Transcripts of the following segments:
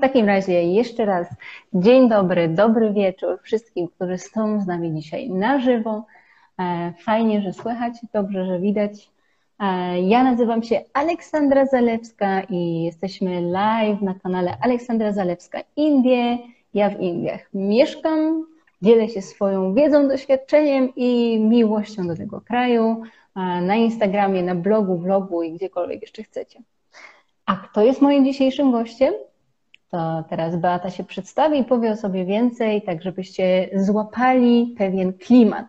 W takim razie jeszcze raz dzień dobry, dobry wieczór wszystkim, którzy są z nami dzisiaj na żywo. E, fajnie, że słychać, dobrze, że widać. E, ja nazywam się Aleksandra Zalewska i jesteśmy live na kanale Aleksandra Zalewska Indie. Ja w Indiach mieszkam, dzielę się swoją wiedzą, doświadczeniem i miłością do tego kraju e, na Instagramie, na blogu, vlogu i gdziekolwiek jeszcze chcecie. A kto jest moim dzisiejszym gościem? To teraz Beata się przedstawi i powie o sobie więcej, tak żebyście złapali pewien klimat,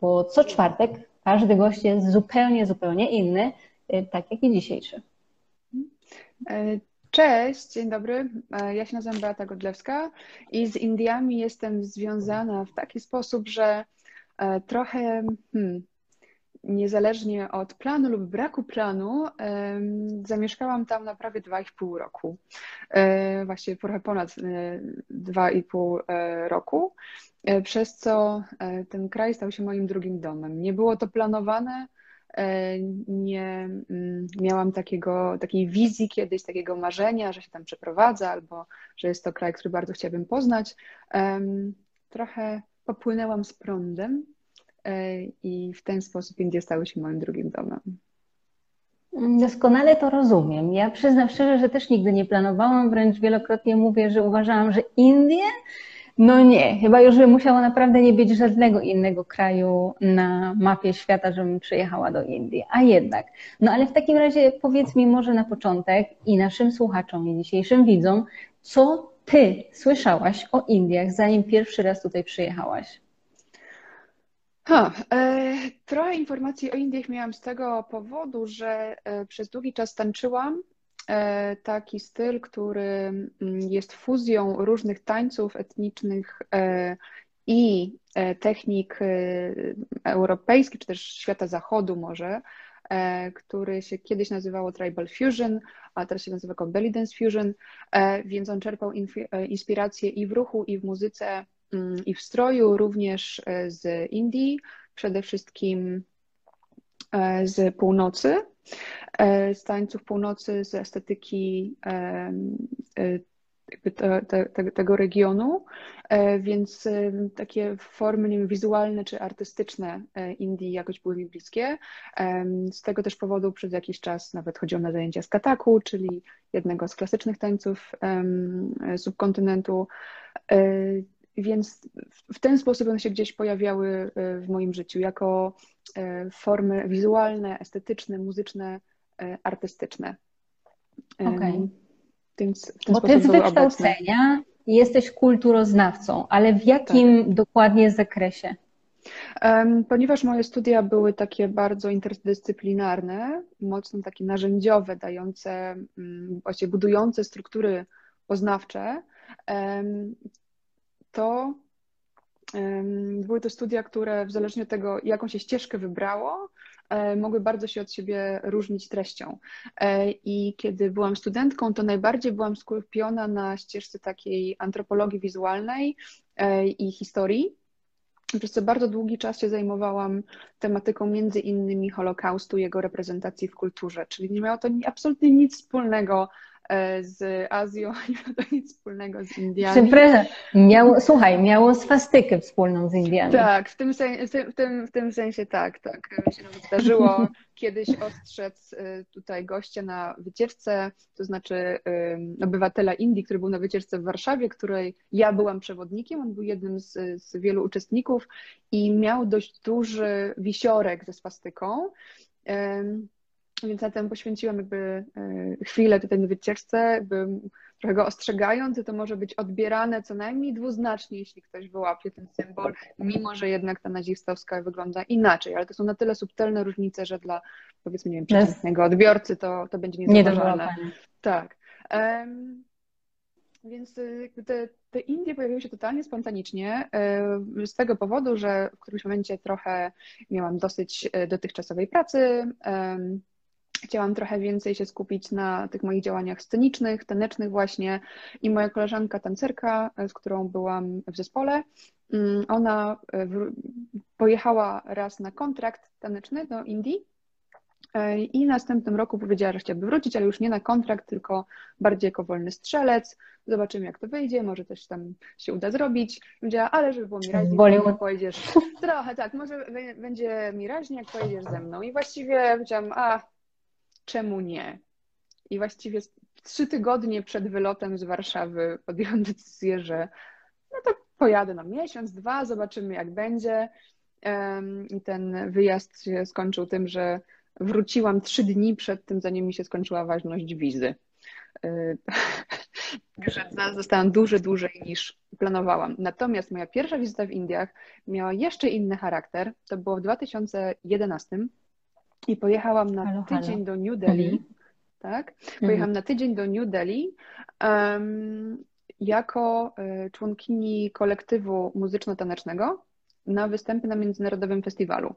bo co czwartek każdy gość jest zupełnie, zupełnie inny, y, tak jak i dzisiejszy. E, cześć, dzień dobry. E, ja się nazywam Beata Godlewska i z Indiami jestem związana w taki sposób, że e, trochę hmm, niezależnie od planu lub braku planu, zamieszkałam tam na prawie 2,5 roku. E, właściwie trochę ponad 2,5 e, e, roku, przez co ten kraj stał się moim drugim domem. Nie było to planowane, nie mm, miałam takiego, takiej wizji kiedyś, takiego marzenia, że się tam przeprowadza albo że jest to kraj, który bardzo chciałabym poznać. Trochę popłynęłam z prądem i w ten sposób Indie stały się moim drugim domem. Doskonale to rozumiem. Ja przyznam szczerze, że też nigdy nie planowałam, wręcz wielokrotnie mówię, że uważałam, że Indie, no nie, chyba już by musiało naprawdę nie być żadnego innego kraju na mapie świata, żebym przyjechała do Indii. A jednak. No ale w takim razie powiedz mi może na początek i naszym słuchaczom i dzisiejszym widzom, co ty słyszałaś o Indiach, zanim pierwszy raz tutaj przyjechałaś? Ha, e, trochę informacji o Indiach miałam z tego powodu, że e, przez długi czas tańczyłam e, taki styl, który mm, jest fuzją różnych tańców etnicznych e, i e, technik e, europejskich, czy też świata zachodu może, który się kiedyś nazywało Tribal Fusion, a teraz się nazywa Belly Dance Fusion, więc on czerpał inspiracje i w ruchu, i w muzyce i w stroju, również e, z Indii, przede wszystkim e, z północy, e, z tańców północy, z estetyki te, te, tego regionu, więc takie formy nie wiem, wizualne czy artystyczne Indii jakoś były mi bliskie. Z tego też powodu przez jakiś czas nawet chodziłam na zajęcia z kataku, czyli jednego z klasycznych tańców subkontynentu. Więc w ten sposób one się gdzieś pojawiały e, w moim życiu jako e, formy wizualne, estetyczne, muzyczne, e, artystyczne. Okej. Okay. Więc w ten Bo ty z wykształcenia obecne. jesteś kulturoznawcą, ale w jakim tak. dokładnie zakresie? Ponieważ moje studia były takie bardzo interdyscyplinarne, mocno takie narzędziowe, dające, mm, właściwie budujące struktury poznawcze, to były to studia, które w zależności od tego, jaką się ścieżkę wybrało, e, mogły bardzo się od siebie różnić treścią. E, I kiedy byłam studentką, to najbardziej byłam skupiona na ścieżce takiej antropologii wizualnej e, i historii. Przez co bardzo długi czas się zajmowałam tematyką między innymi Holokaustu, jego reprezentacji w kulturze, czyli nie miało to absolutnie nic wspólnego z Azją, nie ma to nic wspólnego z Indiami. Przepraszam, miało, słuchaj, miało swastykę wspólną z Indiami. Tak, w tym, w tym, w tym sensie tak, tak. Mi się nawet zdarzyło kiedyś ostrzec y, tutaj gościa na wycieczce, to znaczy obywatela Indii, który był na wycieczce w Warszawie, której ja byłam przewodnikiem, on był jednym z, z wielu uczestników i miał dość duży wisiorek ze swastyką. Więc na tym poświęciłam jakby e, chwilę tutaj na wycieczce, jakby trochę go ostrzegając, to może być odbierane co najmniej dwuznacznie, jeśli ktoś wyłapie ten symbol, mimo że jednak ta nazistowska wygląda inaczej, ale to są na tyle subtelne różnice, że dla powiedzmy, nie wiem, przeciętnego odbiorcy to, to będzie niezauważalne. Nie tak. Um, więc y, te, te Indie pojawiły się totalnie spontanicznie, y, z tego powodu, że w którymś momencie trochę miałam dosyć dotychczasowej pracy, Chciałam trochę więcej się skupić na tych moich działaniach scenicznych, tanecznych właśnie i moja koleżanka tancerka, z którą byłam w zespole, mm, ona pojechała raz na kontrakt taneczny do Indii I następnym roku powiedziała, że chciałaby wrócić, ale już nie na kontrakt, tylko bardziej jako wolny strzelec. Zobaczymy, jak to wyjdzie, może coś tam się uda zrobić. Powiedziała, ale żeby było mi raźniej, to pojedziesz. Trochę tak, może będzie mi raźniej, jak pojedziesz ze mną. I właściwie powiedziałam, a czemu nie? I właściwie trzy tygodnie przed wylotem z Warszawy podjęłam decyzję, że no to pojadę na miesiąc, dwa, zobaczymy jak będzie. I ten wyjazd się skończył tym, że wróciłam trzy dni przed tym, zanim mi się skończyła ważność wizy. E, że zostałam dużo dłużej niż planowałam. Natomiast moja pierwsza wizyta w Indiach miała jeszcze inny charakter. To było w 2011 i pojechałam na halo, tydzień halo. do New Delhi. Tak? Mhm. Pojechałam mhm. na tydzień do New Delhi um, jako e, członkini kolektywu muzyczno-tanecznego na występy na międzynarodowym festiwalu.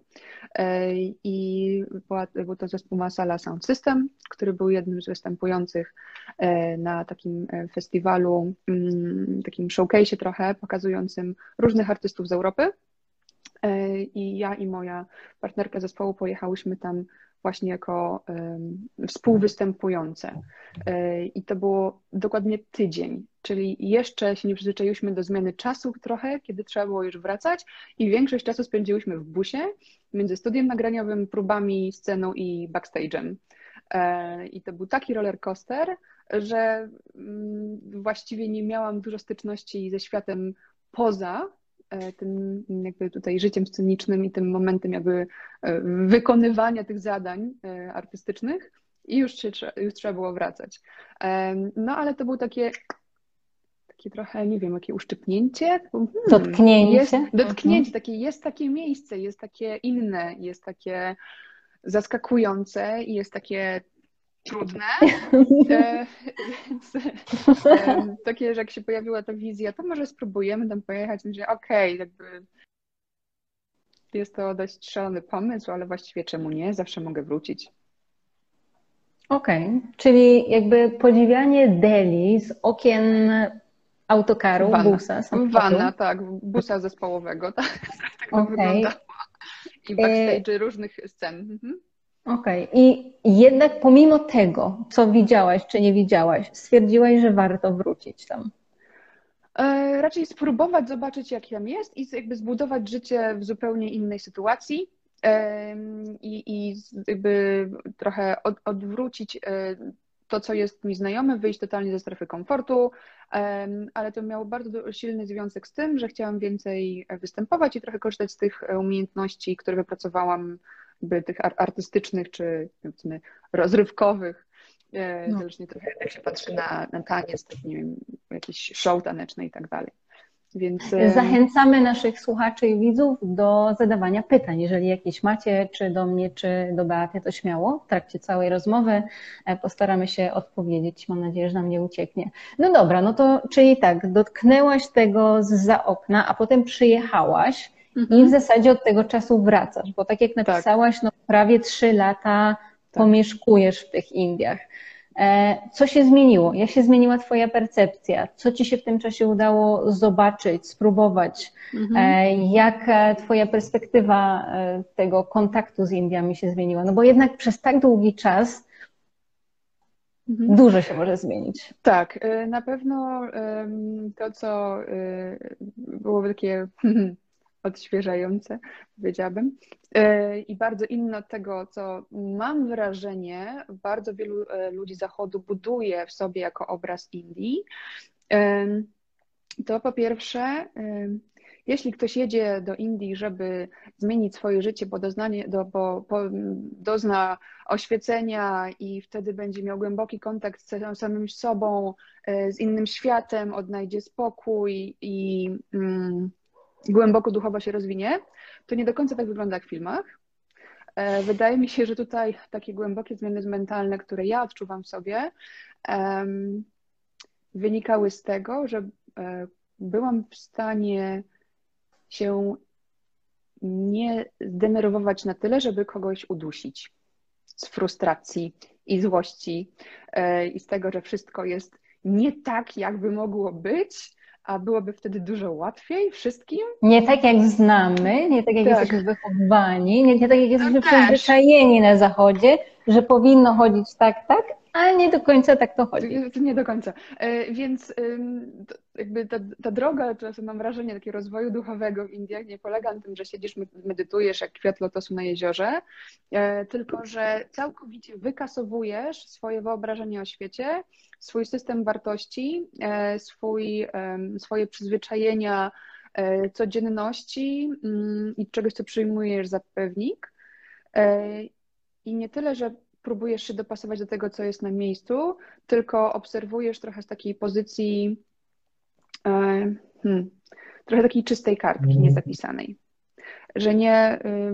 E, I była, był to zespół Masala Sound System, który był jednym z występujących e, na takim festiwalu, mm, takim showcase trochę, pokazującym różnych artystów z Europy. I ja i moja partnerka zespołu pojechałyśmy tam właśnie jako współwystępujące. I to było dokładnie tydzień, czyli jeszcze się nie przyzwyczailiśmy do zmiany czasu trochę, kiedy trzeba było już wracać i większość czasu spędziłyśmy w busie między studiem nagraniowym, próbami, sceną i backstage'em. E, I to był taki roller coaster, że mm, właściwie nie miałam dużo styczności ze światem poza e, tym jakby tutaj życiem scenicznym i tym momentem jakby e, wykonywania tych zadań artystycznych i już, się, już trzeba było wracać. No ale to był takie takie trochę, nie wiem, jakie uszczypnięcie. Hmm, dotknięcie. Jest, dotknięcie, takie, jest takie miejsce, jest takie inne, jest takie zaskakujące i jest takie trudne. E, więc e, takie, że jak się pojawiła ta wizja, to może spróbujemy tam pojechać. Myślę, okej, okay, jakby jest to dość szalony pomysł, ale właściwie czemu nie? Zawsze mogę wrócić. Okej, okay. czyli jakby podziwianie Delhi z okien autokaru, Vana. busa, Vana, tak, busa zespołowego, tak, tak to okay. wyglądało. I backstage e... różnych scen. Mhm. Okej, okay. i jednak pomimo tego, co widziałaś czy nie widziałaś, stwierdziłaś, że warto wrócić tam. E, raczej spróbować zobaczyć, jak tam jest i jakby zbudować życie w zupełnie innej sytuacji. E, I, i jakby trochę od, odwrócić e, to, co jest mi znajome, wyjść totalnie ze strefy komfortu, ale to miało bardzo silny związek z tym, że chciałam więcej występować i trochę korzystać z tych umiejętności, które wypracowałam, by tych artystycznych czy powiedzmy rozrywkowych, e, no. zależnie trochę jak się patrzy na, na taniec, tak, nie wiem, jakiś show taneczny i tak dalej. Więc... E, Zachęcamy naszych słuchaczy i widzów do zadawania pytań. Jeżeli jakieś macie, czy do mnie, czy do Beaty, to śmiało. W trakcie całej rozmowy e, postaramy się odpowiedzieć. Mam nadzieję, że nam nie ucieknie. No dobra, no to czyli tak, dotknęłaś tego za okna, a potem przyjechałaś mhm. i w zasadzie od tego czasu wracasz, bo tak jak tak. napisałaś, tak. no prawie trzy lata tak. pomieszkujesz w tych Indiach. E, co się zmieniło? Jak się zmieniła Twoja percepcja? Co Ci się w tym czasie udało zobaczyć, spróbować? Mhm. E, jak e, Twoja perspektywa tego kontaktu z Indiami się zmieniła? No bo jednak przez tak długi czas mhm. dużo się może zmienić. Tak, na pewno to, co było takie odświeżające, powiedziałabym. E, I bardzo inne od tego, co mam wrażenie, bardzo wielu e, ludzi Zachodu buduje w sobie jako obraz Indii. E, to po pierwsze, jeśli ktoś jedzie do Indii, żeby zmienić swoje życie, bo, doznanie, do, bo, bo dozna oświecenia i wtedy będzie miał głęboki kontakt z samym sobą, z innym światem, odnajdzie spokój i mm, głęboko duchowo się rozwinie, to nie do końca tak wygląda jak w filmach. E, wydaje mi się, że tutaj takie głębokie zmiany mentalne, które ja odczuwam w sobie, wynikały z tego, że e, byłam w stanie się nie zdenerwować na tyle, żeby kogoś udusić z frustracji i złości e, i z tego, że wszystko jest nie tak, jakby mogło być, a byłoby wtedy dużo łatwiej wszystkim. Nie tak jak znamy, nie tak jak tak. jesteśmy wychowani, nie, nie tak jak jesteśmy no przyzwyczajeni na zachodzie, że powinno chodzić tak, tak, ale nie do końca tak to chodzi. Nie do końca. E, więc jakby ta, ta droga, czasem mam wrażenie, takiego rozwoju duchowego w Indiach nie polega na tym, że siedzisz, medytujesz jak kwiat lotosu na jeziorze, e, tylko że całkowicie wykasowujesz swoje wyobrażenie o świecie, swój system wartości, e, swój, swoje przyzwyczajenia codzienności mm, i czegoś, co przyjmujesz za pewnik. I nie tyle, że próbujesz się dopasować do tego, co jest na miejscu, tylko obserwujesz trochę z takiej pozycji, e, hmm, trochę takiej czystej kartki, mhm. niezapisanej. Że nie, y,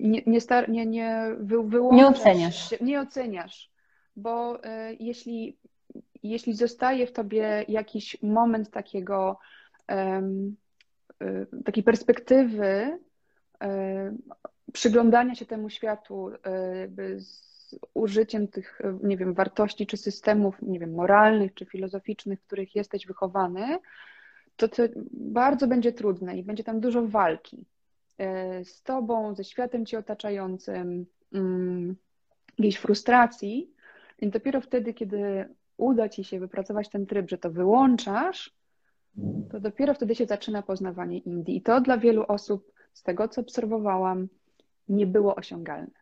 nie, nie, star, nie, nie wy, Nie oceniasz. Się, nie oceniasz, bo y, jeśli, jeśli zostaje w tobie jakiś moment takiego, y, takiej perspektywy, przyglądania się temu światu z użyciem tych, nie wiem, wartości czy systemów, nie wiem, moralnych czy filozoficznych, w których jesteś wychowany, to, to bardzo będzie trudne i będzie tam dużo walki e, z tobą, ze światem ci otaczającym, mm, jakiejś frustracji. I dopiero wtedy, kiedy uda ci się wypracować ten tryb, że to wyłączasz, to dopiero wtedy się zaczyna poznawanie Indii. I to dla wielu osób, z tego co obserwowałam, nie było osiągalne.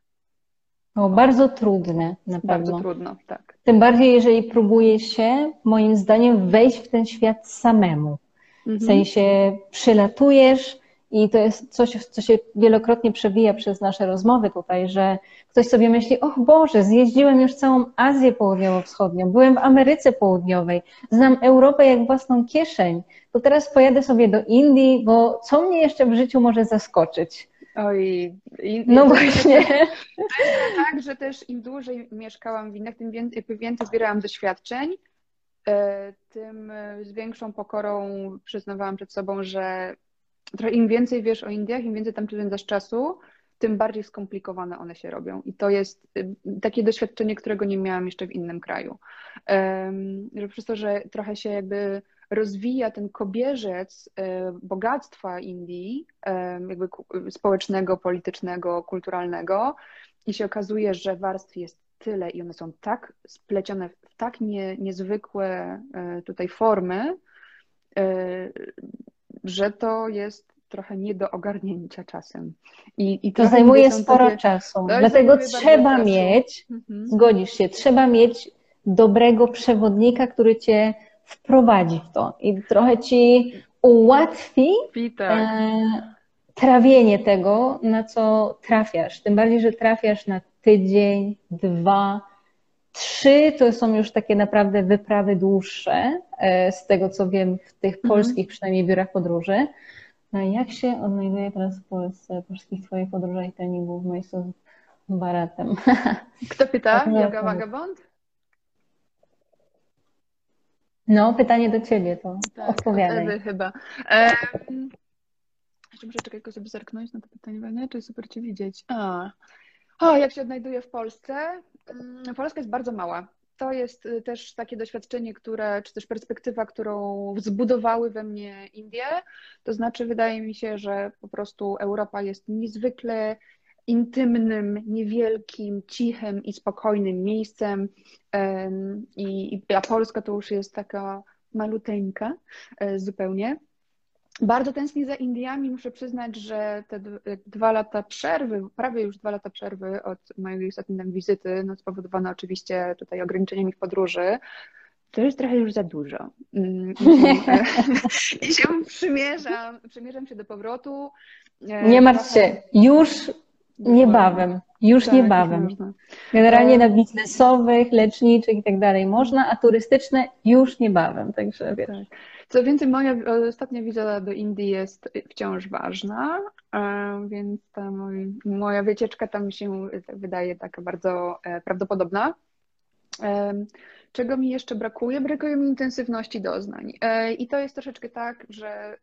O, bardzo trudne na pewno. Bardzo trudno, tak. Tym bardziej, jeżeli próbuje się, moim zdaniem, wejść w ten świat samemu. W mhm. sensie przylatujesz i to jest coś, co się wielokrotnie przewija przez nasze rozmowy tutaj, że ktoś sobie myśli, och Boże, zjeździłem już całą Azję Południowo-Wschodnią, byłem w Ameryce Południowej, znam Europę jak własną kieszeń, to teraz pojadę sobie do Indii, bo co mnie jeszcze w życiu może zaskoczyć? Oj, i, no właśnie. To jest tak, że też im dłużej mieszkałam w Indiach, tym więcej, więcej zbierałam doświadczeń, e, tym z większą pokorą przyznawałam przed sobą, że im więcej wiesz o Indiach, im więcej tam spędzasz czasu, tym bardziej skomplikowane one się robią. I to jest e, takie doświadczenie, którego nie miałam jeszcze w innym kraju. Że przez to, że trochę się jakby rozwija ten kobierzec e, bogactwa Indii, e, jakby społecznego, politycznego, kulturalnego i się okazuje, że warstw jest tyle i one są tak splecione w tak nie, niezwykłe e, tutaj formy, że to jest trochę nie do ogarnięcia czasem. I, i to zajmuje sporo takie... czasu. Dlatego trzeba mieć, mhm. zgodzisz się, trzeba mieć dobrego przewodnika, który cię wprowadzi w to i trochę ci ułatwi e, trawienie tego, na co trafiasz. Tym bardziej, że trafiasz na tydzień, dwa, trzy to są już takie naprawdę wyprawy dłuższe, e, z tego co wiem w tych mhm. polskich przynajmniej biurach podróży. No jak się odnajduje teraz w Polsce, polskich Twoich podróżach i treningów w miejscu z Baratem? Kto pyta? Yoga Vagabond? No, pytanie do ciebie to tak, odpowiadaj. Ewy chyba. E, jeszcze muszę czekać, tylko sobie zerknąć na to pytanie, nie? czy super cię widzieć. A. O, jak się odnajduję w Polsce? Mm, Polska jest bardzo mała. To jest y, też takie doświadczenie, które, czy też perspektywa, którą zbudowały we mnie Indie. To znaczy, wydaje mi się, że po prostu Europa jest niezwykle intymnym, niewielkim, cichym i spokojnym miejscem. I, a Polska to już jest taka maluteńka e, zupełnie. Bardzo tęsknię za Indiami. Muszę przyznać, że te dwa lata przerwy, prawie już dwa lata przerwy od mojej ostatniej wizyty, no spowodowane oczywiście tutaj ograniczeniami w podróży, to jest trochę już za dużo. Mm, I się przymierzam, przymierzam się do powrotu. E, Nie martw się, już Niebawem, już tak, niebawem. Generalnie na biznesowych, leczniczych i tak dalej można, a turystyczne już niebawem, także wiesz. Tak. Co więcej, moja ostatnia wizyta do Indii jest wciąż ważna, e, więc ta moja wycieczka tam się wydaje taka bardzo e, prawdopodobna. E, czego mi jeszcze brakuje? Brakuje mi intensywności doznań. I to jest troszeczkę tak, że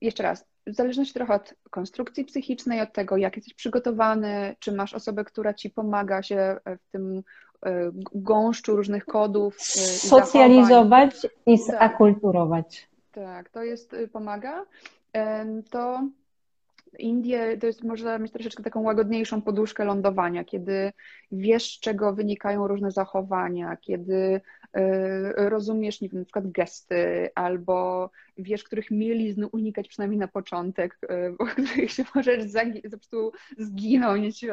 jeszcze raz, w zależności trochę od konstrukcji psychicznej, od tego, jak jesteś przygotowany, czy masz osobę, która ci pomaga się w tym gąszczu różnych kodów. Socjalizować i, i tak. zakulturować. Tak, tak, to jest, pomaga. To Indie to jest, można mieć troszeczkę taką łagodniejszą poduszkę lądowania, kiedy wiesz, z czego wynikają różne zachowania, kiedy y, rozumiesz, nie wiem, na przykład gesty, albo wiesz, których mielizn unikać przynajmniej na początek, y, bo których się możesz po prostu zginąć, y,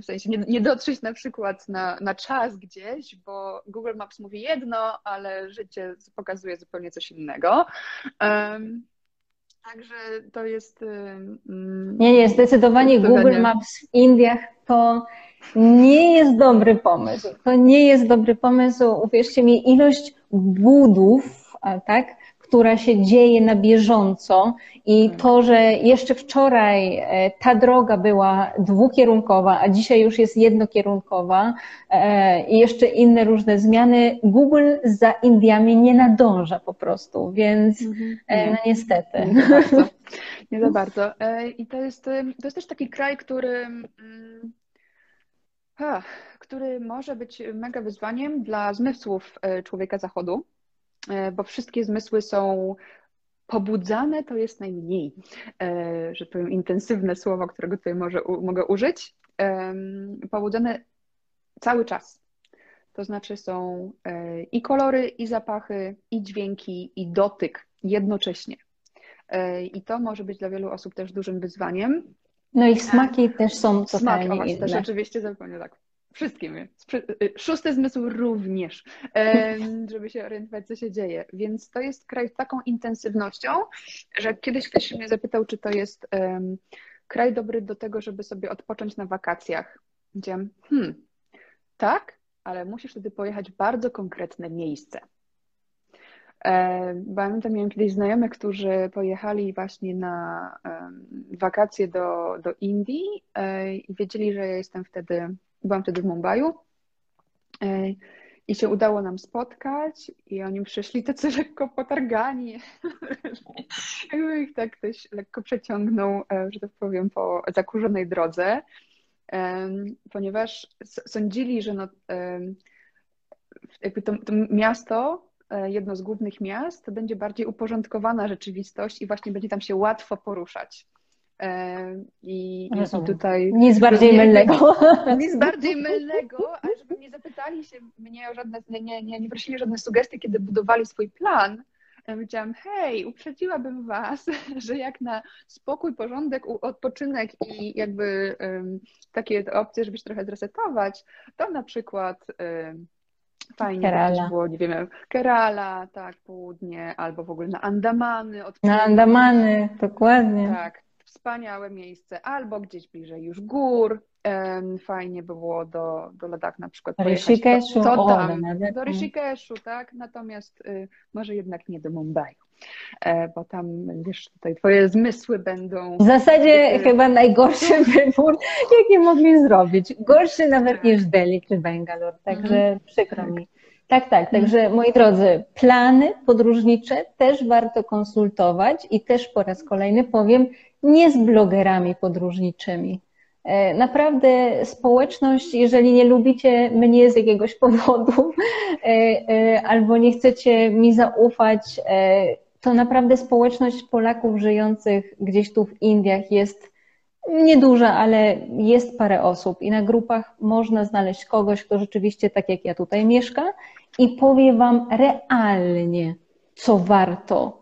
w sensie nie, nie dotrzeć na przykład na, na czas gdzieś, bo Google Maps mówi jedno, ale życie pokazuje zupełnie coś innego. Także to jest. Nie, nie, zdecydowanie Google Maps w Indiach to nie jest dobry pomysł. To nie jest dobry pomysł. Uwierzcie mi, ilość budów, tak, która się dzieje na bieżąco i mhm. to, że jeszcze wczoraj e, ta droga była dwukierunkowa, a dzisiaj już jest jednokierunkowa e, i jeszcze inne różne zmiany, Google za Indiami nie nadąża po prostu, więc mhm. e, no niestety. Nie za bardzo. Nie za bardzo. I to jest, to jest też taki kraj, który mm, który może być mega wyzwaniem dla zmysłów człowieka zachodu, bo wszystkie zmysły są pobudzane, to jest najmniej, e, że powiem, intensywne słowo, którego tutaj może, mogę użyć. Pobudzane cały czas. To znaczy są e, i kolory, i zapachy, i dźwięki, i dotyk jednocześnie. I to może być dla wielu osób też dużym wyzwaniem. No i smaki też są totalnie Smaki, inne. też oczywiście zupełnie tak. Wszystkim. Y, szósty zmysł również, żeby się orientować, co się dzieje. Więc to jest kraj z taką intensywnością, że kiedyś ktoś mnie zapytał, czy to jest um, kraj dobry do tego, żeby sobie odpocząć na wakacjach. Powiedziałam, hmm, tak, ale musisz wtedy pojechać w bardzo konkretne miejsce. Pamiętam, miałem kiedyś znajomych, którzy pojechali właśnie na wakacje do, do Indii e, i wiedzieli, że ja jestem wtedy byłam wtedy w Mumbai e, i się udało nam spotkać i oni przyszli tacy lekko potargani. Jakby ich tak ktoś lekko przeciągnął, e, że tak powiem, po zakurzonej drodze, ponieważ sądzili, że no, jakby to, to miasto, e, jedno z głównych miast, to będzie bardziej uporządkowana rzeczywistość i właśnie będzie tam się łatwo poruszać. I, i tutaj. Nic bardziej mylnego. Nic bardziej mylnego, ale żeby nie zapytali się mnie o żadne, nie, nie, nie prosili o żadne sugestie, kiedy budowali swój plan. Ja powiedziałam, hej, uprzedziłabym Was, że jak na spokój, porządek, odpoczynek i jakby um, takie opcje, żeby się trochę zresetować, to na przykład um, fajnie Kerala. było, nie wiem, Kerala, tak, południe, albo w ogóle na Andamany. Na Andamany, dokładnie. Tak, wspaniałe miejsce, albo gdzieś bliżej już gór. Fajnie by było do, do Ladakh na przykład Rishikeshu, to, to tam, do Rishikeshu, tak? Natomiast y, może jednak nie do Mumbai. E, bo tam, wiesz, tutaj twoje zmysły będą... W zasadzie chyba najgorszy wybór, jaki mogli zrobić. Gorszy nawet tak. niż Delhi czy Bangalore, także mhm. przykro mi. Tak, tak. Także moi drodzy, plany podróżnicze też warto konsultować i też po raz kolejny powiem, nie z blogerami podróżniczymi. E, naprawdę społeczność, jeżeli nie lubicie mnie z jakiegoś powodu e, e, albo nie chcecie mi zaufać, to naprawdę społeczność Polaków żyjących gdzieś tu w Indiach jest nieduża, ale jest parę osób i na grupach można znaleźć kogoś, kto rzeczywiście tak jak ja tutaj mieszka i powie Wam realnie, co warto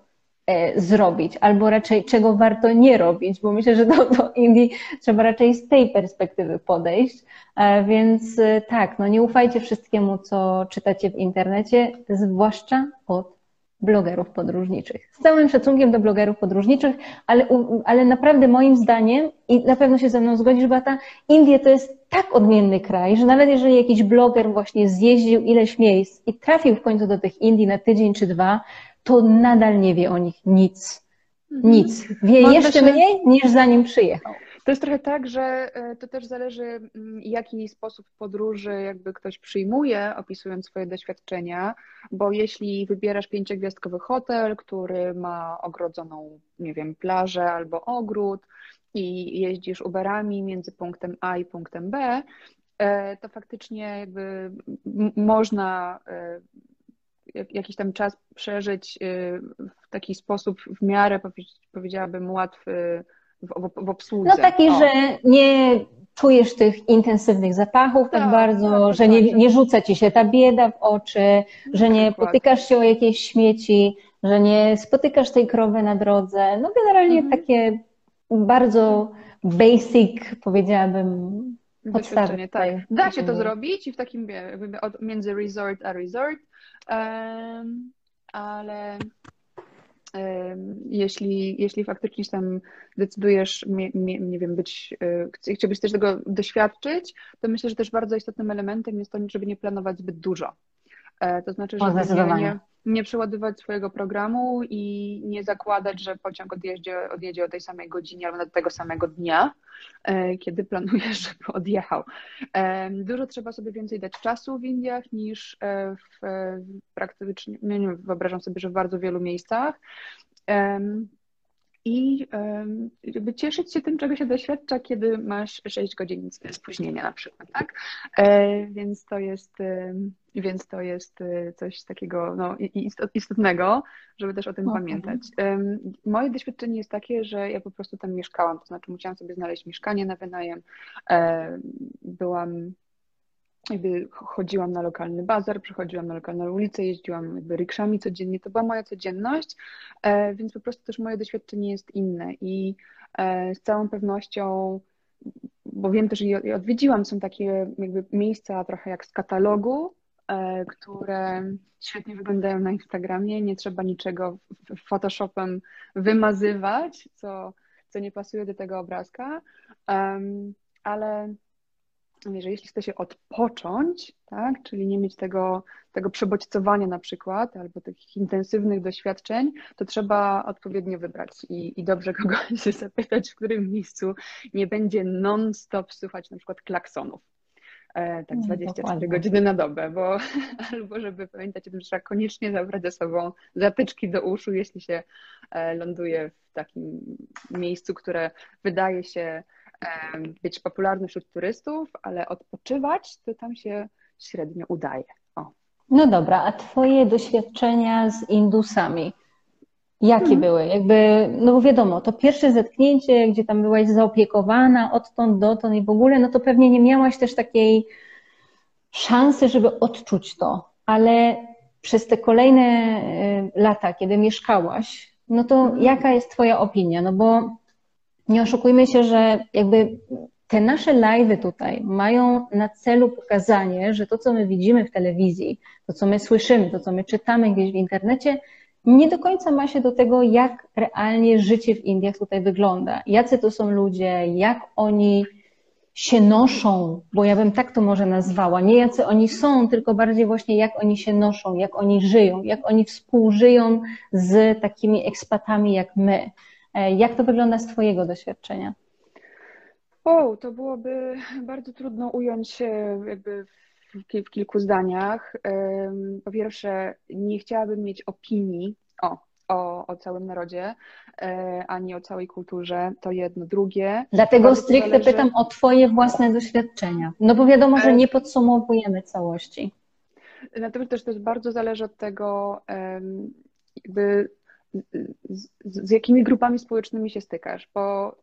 zrobić, albo raczej czego warto nie robić, bo myślę, że do, do Indii trzeba raczej z tej perspektywy podejść. E, więc e, tak, no nie ufajcie wszystkiemu, co czytacie w internecie, zwłaszcza od blogerów podróżniczych. Z całym szacunkiem do blogerów podróżniczych, ale, ale naprawdę moim zdaniem, i na pewno się ze mną zgodzisz, ta Indie to jest tak odmienny kraj, że nawet jeżeli jakiś bloger właśnie zjeździł ileś miejsc i trafił w końcu do tych Indii na tydzień czy dwa, to nadal nie wie o nich nic. Mhm. Nic. Wie jeszcze mniej niż zanim przyjechał. To jest trochę tak, że e, to też zależy, mm, jaki sposób podróży jakby ktoś przyjmuje, opisując swoje doświadczenia, bo jeśli wybierasz pięciogwiazdkowy hotel, który ma ogrodzoną, nie wiem, plażę albo ogród i jeździsz Uberami między punktem A i punktem B, e, to faktycznie jakby można jakiś tam czas przeżyć w taki sposób w miarę, powiedziałabym, łatwy w, w obsłudze. No taki, o. że nie czujesz tych intensywnych zapachów tak, tak bardzo, tak, że nie, nie rzuca ci się ta bieda w oczy, że nie potykasz się o jakieś śmieci, że nie spotykasz tej krowy na drodze. No generalnie mhm. takie bardzo basic, powiedziałabym, podstawy. Tak. Da się to zrobić i w takim między resort a resort, ale jeśli, jeśli faktycznie tam decydujesz, nie wiem, być, e, chciałbyś też tego doświadczyć, to myślę, że też bardzo istotnym elementem jest to, żeby nie planować zbyt dużo. E, to znaczy, żeby nie, nie przeładować swojego programu i nie zakładać, że pociąg odjedzie, odjedzie o tej samej godzinie albo do tego samego dnia, e, kiedy planujesz, żeby odjechał. Dużo trzeba sobie więcej dać czasu w Indiach niż e, w praktycznie, nie, nie wyobrażam sobie, że w bardzo wielu miejscach i żeby cieszyć się tym, czego się doświadcza, kiedy masz 6 godzin spóźnienia na przykład, tak? E, więc to jest, więc to jest e, coś takiego no, istotnego, żeby też o tym okay. pamiętać. Moje doświadczenie jest takie, że ja po prostu tam mieszkałam, to znaczy musiałam sobie znaleźć mieszkanie na wynajem. E, byłam jakby chodziłam na lokalny bazar, przechodziłam na lokalną ulicę, jeździłam jakby rikszami codziennie, to była moja codzienność, e, więc po prostu też moje doświadczenie jest inne i e, z całą pewnością, bo wiem też i odwiedziłam, są takie jakby miejsca trochę jak z katalogu, e, które świetnie wyglądają na Instagramie, nie trzeba niczego Photoshopem wymazywać, co, co nie pasuje do tego obrazka, ale że jeśli chce się odpocząć, tak, czyli nie mieć tego, tego przebodźcowania na przykład, albo takich intensywnych doświadczeń, to trzeba odpowiednio wybrać i, i dobrze kogoś zapytać, w którym miejscu nie będzie non-stop słuchać na przykład klaksonów. E, tak 24 mm, Dokładnie. godziny na dobę, bo albo żeby pamiętać o tym, że trzeba koniecznie zabrać ze sobą zatyczki do uszu, jeśli się e, ląduje w takim miejscu, które wydaje się być popularny wśród turystów, ale odpoczywać to tam się średnio udaje. O. No dobra, a Twoje doświadczenia z Indusami? Jakie hmm. były? Jakby, no bo wiadomo, to pierwsze zetknięcie, gdzie tam byłaś zaopiekowana odtąd dotąd i w ogóle, no to pewnie nie miałaś też takiej szansy, żeby odczuć to, ale przez te kolejne y, lata, kiedy mieszkałaś, no to hmm. jaka jest Twoja opinia? No bo nie oszukujmy się, że jakby te nasze live'y tutaj mają na celu pokazanie, że to, co my widzimy w telewizji, to, co my słyszymy, to, co my czytamy gdzieś w internecie, nie do końca ma się do tego, jak realnie życie w Indiach tutaj wygląda. Jacy to są ludzie, jak oni się noszą, bo ja bym tak to może nazwała. Nie jacy oni są, tylko bardziej właśnie jak oni się noszą, jak oni żyją, jak oni współżyją z takimi ekspatami jak my. E, jak to wygląda z Twojego doświadczenia? O, to byłoby bardzo trudno ująć jakby w kilku zdaniach. Po pierwsze, nie chciałabym mieć opinii o, o, o całym narodzie, e, ani o całej kulturze. To jedno. Drugie. Dlatego stricte zależy... pytam o Twoje własne doświadczenia. No bo wiadomo, że e, nie podsumowujemy całości. Natomiast też to jest bardzo zależy od tego, jakby z, z, jakimi grupami społecznymi się stykasz, bo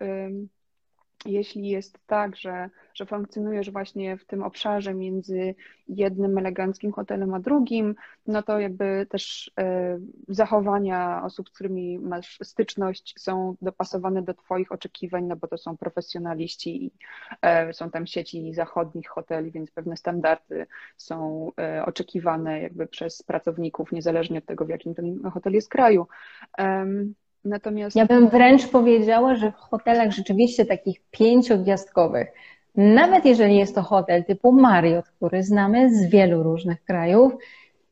jeśli jest tak, że, że funkcjonujesz właśnie w tym obszarze między jednym eleganckim hotelem a drugim, no to jakby też e, zachowania osób, z którymi masz styczność, są dopasowane do Twoich oczekiwań, no bo to są profesjonaliści i e, są tam sieci zachodnich hoteli, więc pewne standardy są e, oczekiwane jakby przez pracowników, niezależnie od tego, w jakim ten hotel jest kraju. Natomiast... Ja bym wręcz powiedziała, że w hotelach rzeczywiście takich pięciogwiazdkowych, nawet jeżeli jest to hotel typu Marriott, który znamy z wielu różnych krajów,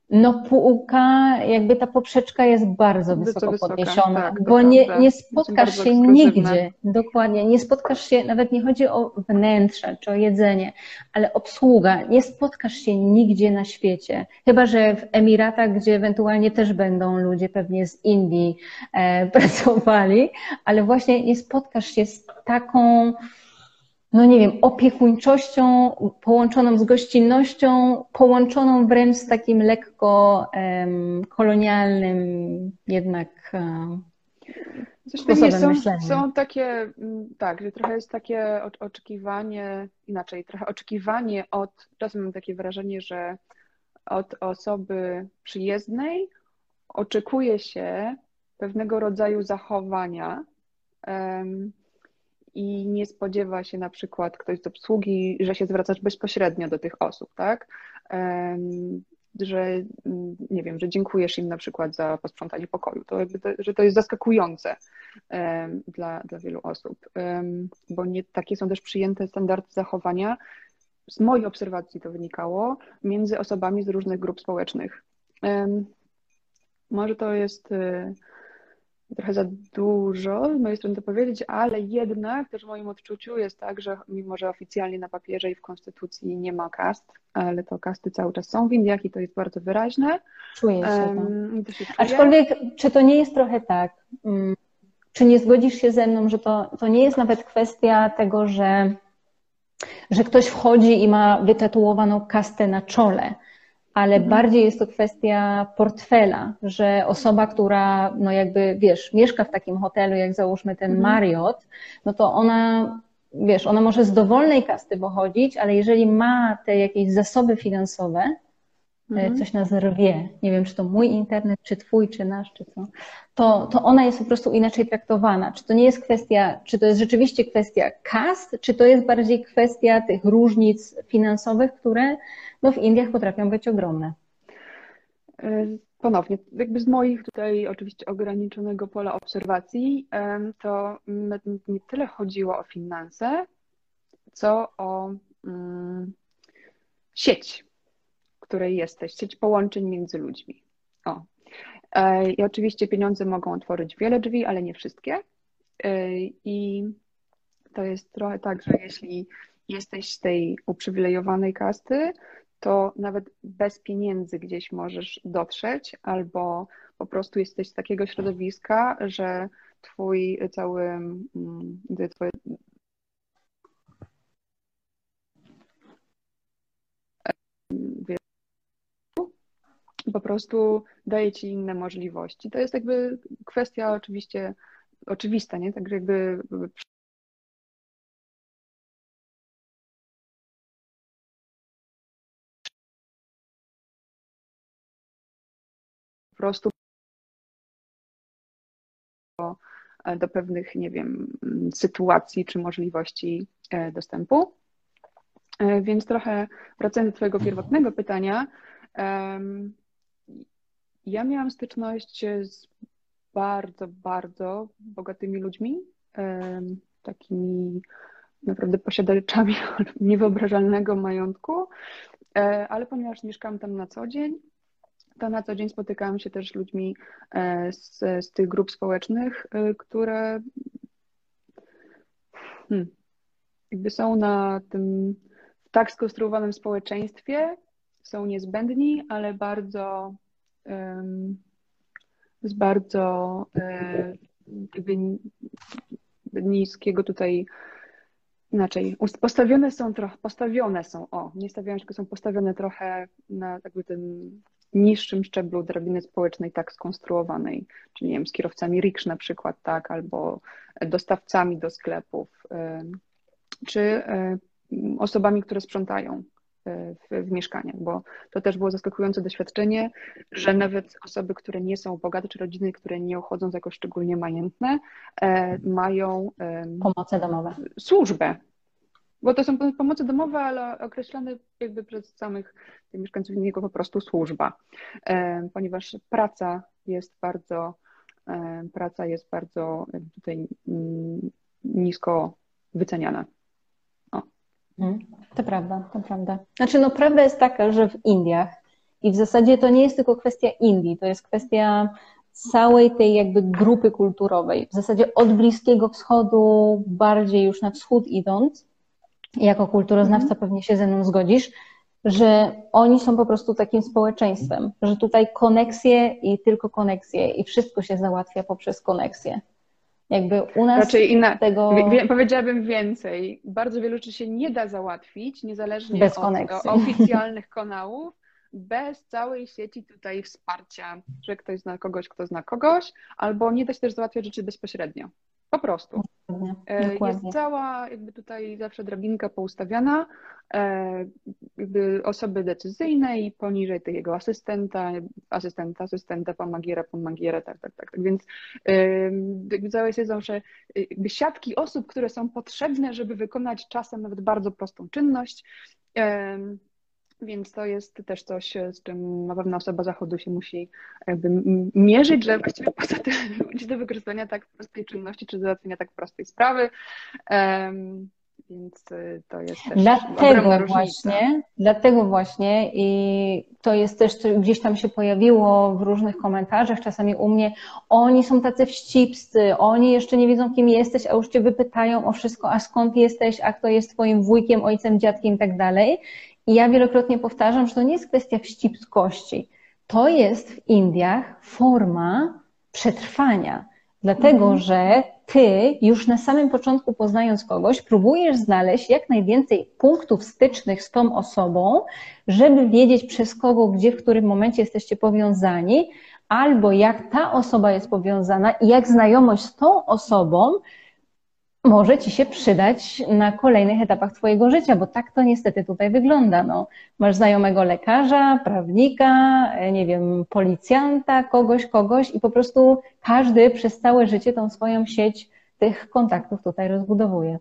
no półka, jakby ta poprzeczka jest bardzo wysoko, podniesiona, tak, bo nie, nie spotkasz się nigdzie, dokładnie, nie spotkasz się, nawet nie chodzi o wnętrze czy o jedzenie, ale obsługa, nie spotkasz się nigdzie na świecie, chyba że w Emiratach, gdzie ewentualnie też będą ludzie pewnie z Indii e, pracowali, ale właśnie nie spotkasz się z taką no nie wiem, opiekuńczością połączoną z gościnnością, połączoną wręcz z takim lekko em, kolonialnym jednak Zresztą nie, są, myślenia. są takie, mm, tak, że trochę jest takie oczekiwanie, inaczej, trochę oczekiwanie od, czasem mam takie wrażenie, że od osoby przyjezdnej oczekuje się pewnego rodzaju zachowania em, i nie spodziewa się na przykład ktoś z obsługi, że się zwracasz bezpośrednio do tych osób, tak? Że mm, nie wiem, że dziękujesz im na przykład za posprzątanie pokoju. To że to jest zaskakujące dla, dla wielu osób, bo nie takie są też przyjęte standardy zachowania. Z mojej obserwacji to wynikało między osobami z różnych grup społecznych. Może to jest y, trochę za dużo z mojej strony to powiedzieć, ale jednak też w moim odczuciu jest tak, że mimo, że oficjalnie na papierze i w konstytucji nie ma kast, ale to kasty cały czas są w Indiach i to jest bardzo wyraźne. Czuję się. Em, to się czuje. Aczkolwiek, czy to nie jest trochę tak, mm, czy nie zgodzisz się ze mną, że to, to nie jest nawet kwestia tego, że, że ktoś wchodzi i ma wytatuowaną kastę na czole, ale Mhm. bardziej jest to kwestia portfela, że osoba, która, no jakby, wiesz, mieszka w takim hotelu, jak załóżmy ten Mhm. Marriott, no to ona, wiesz, ona może z dowolnej kasty pochodzić, ale jeżeli ma te jakieś zasoby finansowe, e, Mhm. coś nas rwie, nie wiem, czy to mój internet, czy twój, czy nasz, czy co, to, to ona jest po prostu inaczej traktowana. Czy to nie jest kwestia, czy to jest rzeczywiście kwestia kast, czy to jest bardziej kwestia tych różnic finansowych, które no, w Indiach potrafią być ogromne. Y, Ponownie, jakby z moich tutaj oczywiście ograniczonego pola obserwacji, em, to nie tyle chodziło o finanse, co o mm, sieć, której jesteś, sieć połączeń między ludźmi. O. E, I oczywiście pieniądze mogą otworzyć wiele drzwi, ale nie wszystkie. E, I to jest trochę tak, że jeśli jesteś z tej uprzywilejowanej kasty, to nawet bez pieniędzy gdzieś możesz dotrzeć, albo po prostu jesteś z takiego środowiska, że twój cały, mm, twoje, po prostu daje ci inne możliwości. To jest jakby kwestia oczywiście oczywista, nie? Także jakby prostu do, do pewnych, nie wiem, sytuacji czy możliwości e, dostępu. E, Więc trochę wracając do Twojego pierwotnego pytania, ja miałam styczność z bardzo, bardzo bogatymi ludźmi, takimi naprawdę posiadaczami niewyobrażalnego majątku, e, ale ponieważ mieszkałam tam na co dzień, to na co dzień spotykałam się też z ludźmi e, z, z tych grup społecznych, e, które hmm, jakby są na tym w tak skonstruowanym społeczeństwie, są niezbędni, ale bardzo em, z bardzo jakby niskiego tutaj inaczej. Postawione są trochę, postawione są, o, nie stawiają się, tylko są postawione trochę na jakby tym niższym szczeblu drabiny społecznej, tak skonstruowanej, czyli nie wiem, z kierowcami riksz na przykład, tak, albo dostawcami do sklepów, czy osobami, które sprzątają w, w mieszkaniach, bo to też było zaskakujące doświadczenie, że nawet osoby, które nie są bogate, czy rodziny, które nie uchodzą za jakoś szczególnie majętne, mają Pomoce domowe. służbę. Bo to są pomoce domowe, ale określane jakby przez samych mieszkańców jako po prostu służba, ponieważ praca jest bardzo, praca jest bardzo tutaj nisko wyceniana. To prawda, to prawda. Znaczy, no prawda jest taka, że w Indiach I w zasadzie to nie jest tylko kwestia Indii, to jest kwestia całej tej jakby grupy kulturowej. W zasadzie od Bliskiego Wschodu bardziej już na wschód idąc, jako kulturoznawca mm. pewnie się ze mną zgodzisz, że oni są po prostu takim społeczeństwem, że tutaj koneksje i tylko koneksje i wszystko się załatwia poprzez koneksje. Jakby u nas Raczej inna, tego... Wie, powiedziałabym więcej. Bardzo wielu rzeczy się nie da załatwić, niezależnie Bez od koneksji. oficjalnych kanałów, bez całej sieci tutaj wsparcia, że ktoś zna kogoś, kto zna kogoś, albo nie da się też załatwiać rzeczy bezpośrednio. Po prostu. Dokładnie, e, dokładnie. Jest cała jakby tutaj zawsze drabinka poustawiana, e, jakby osoby decyzyjne i poniżej tego asystenta, asystenta, asystenta, pomagiera, pomagiera, tak, tak, tak. tak. Więc jakby całe siedzą, że jakby siatki osób, które są potrzebne, żeby wykonać czasem nawet bardzo prostą czynność, więc to jest też coś, z czym na pewno osoba zachodu się musi jakby mierzyć, że właściwie po co ludzi do wykorzystania tak prostej czynności, czy załatwienia tak prostej sprawy. Um, więc y, to jest też dlatego właśnie, dlatego właśnie i to jest też gdzieś tam się pojawiło w różnych komentarzach, czasami u mnie, oni są tacy wścibscy, oni jeszcze nie wiedzą kim jesteś, a już cię wypytają o wszystko, a skąd jesteś, a kto jest twoim wujkiem, ojcem, dziadkiem i tak dalej. I ja wielokrotnie powtarzam, że to nie jest kwestia wścibskości. To jest w Indiach forma przetrwania. Dlatego, mm. że ty już na samym początku poznając kogoś, próbujesz znaleźć jak najwięcej punktów stycznych z tą osobą, żeby wiedzieć przez kogo, gdzie, w którym momencie jesteście powiązani, albo jak ta osoba jest powiązana i jak znajomość z tą osobą może ci się przydać na kolejnych etapach twojego życia, bo tak to niestety tutaj wygląda. No, masz znajomego lekarza, prawnika, nie wiem, policjanta, kogoś, kogoś i po prostu każdy przez całe życie tą swoją sieć tych kontaktów tutaj rozbudowuje.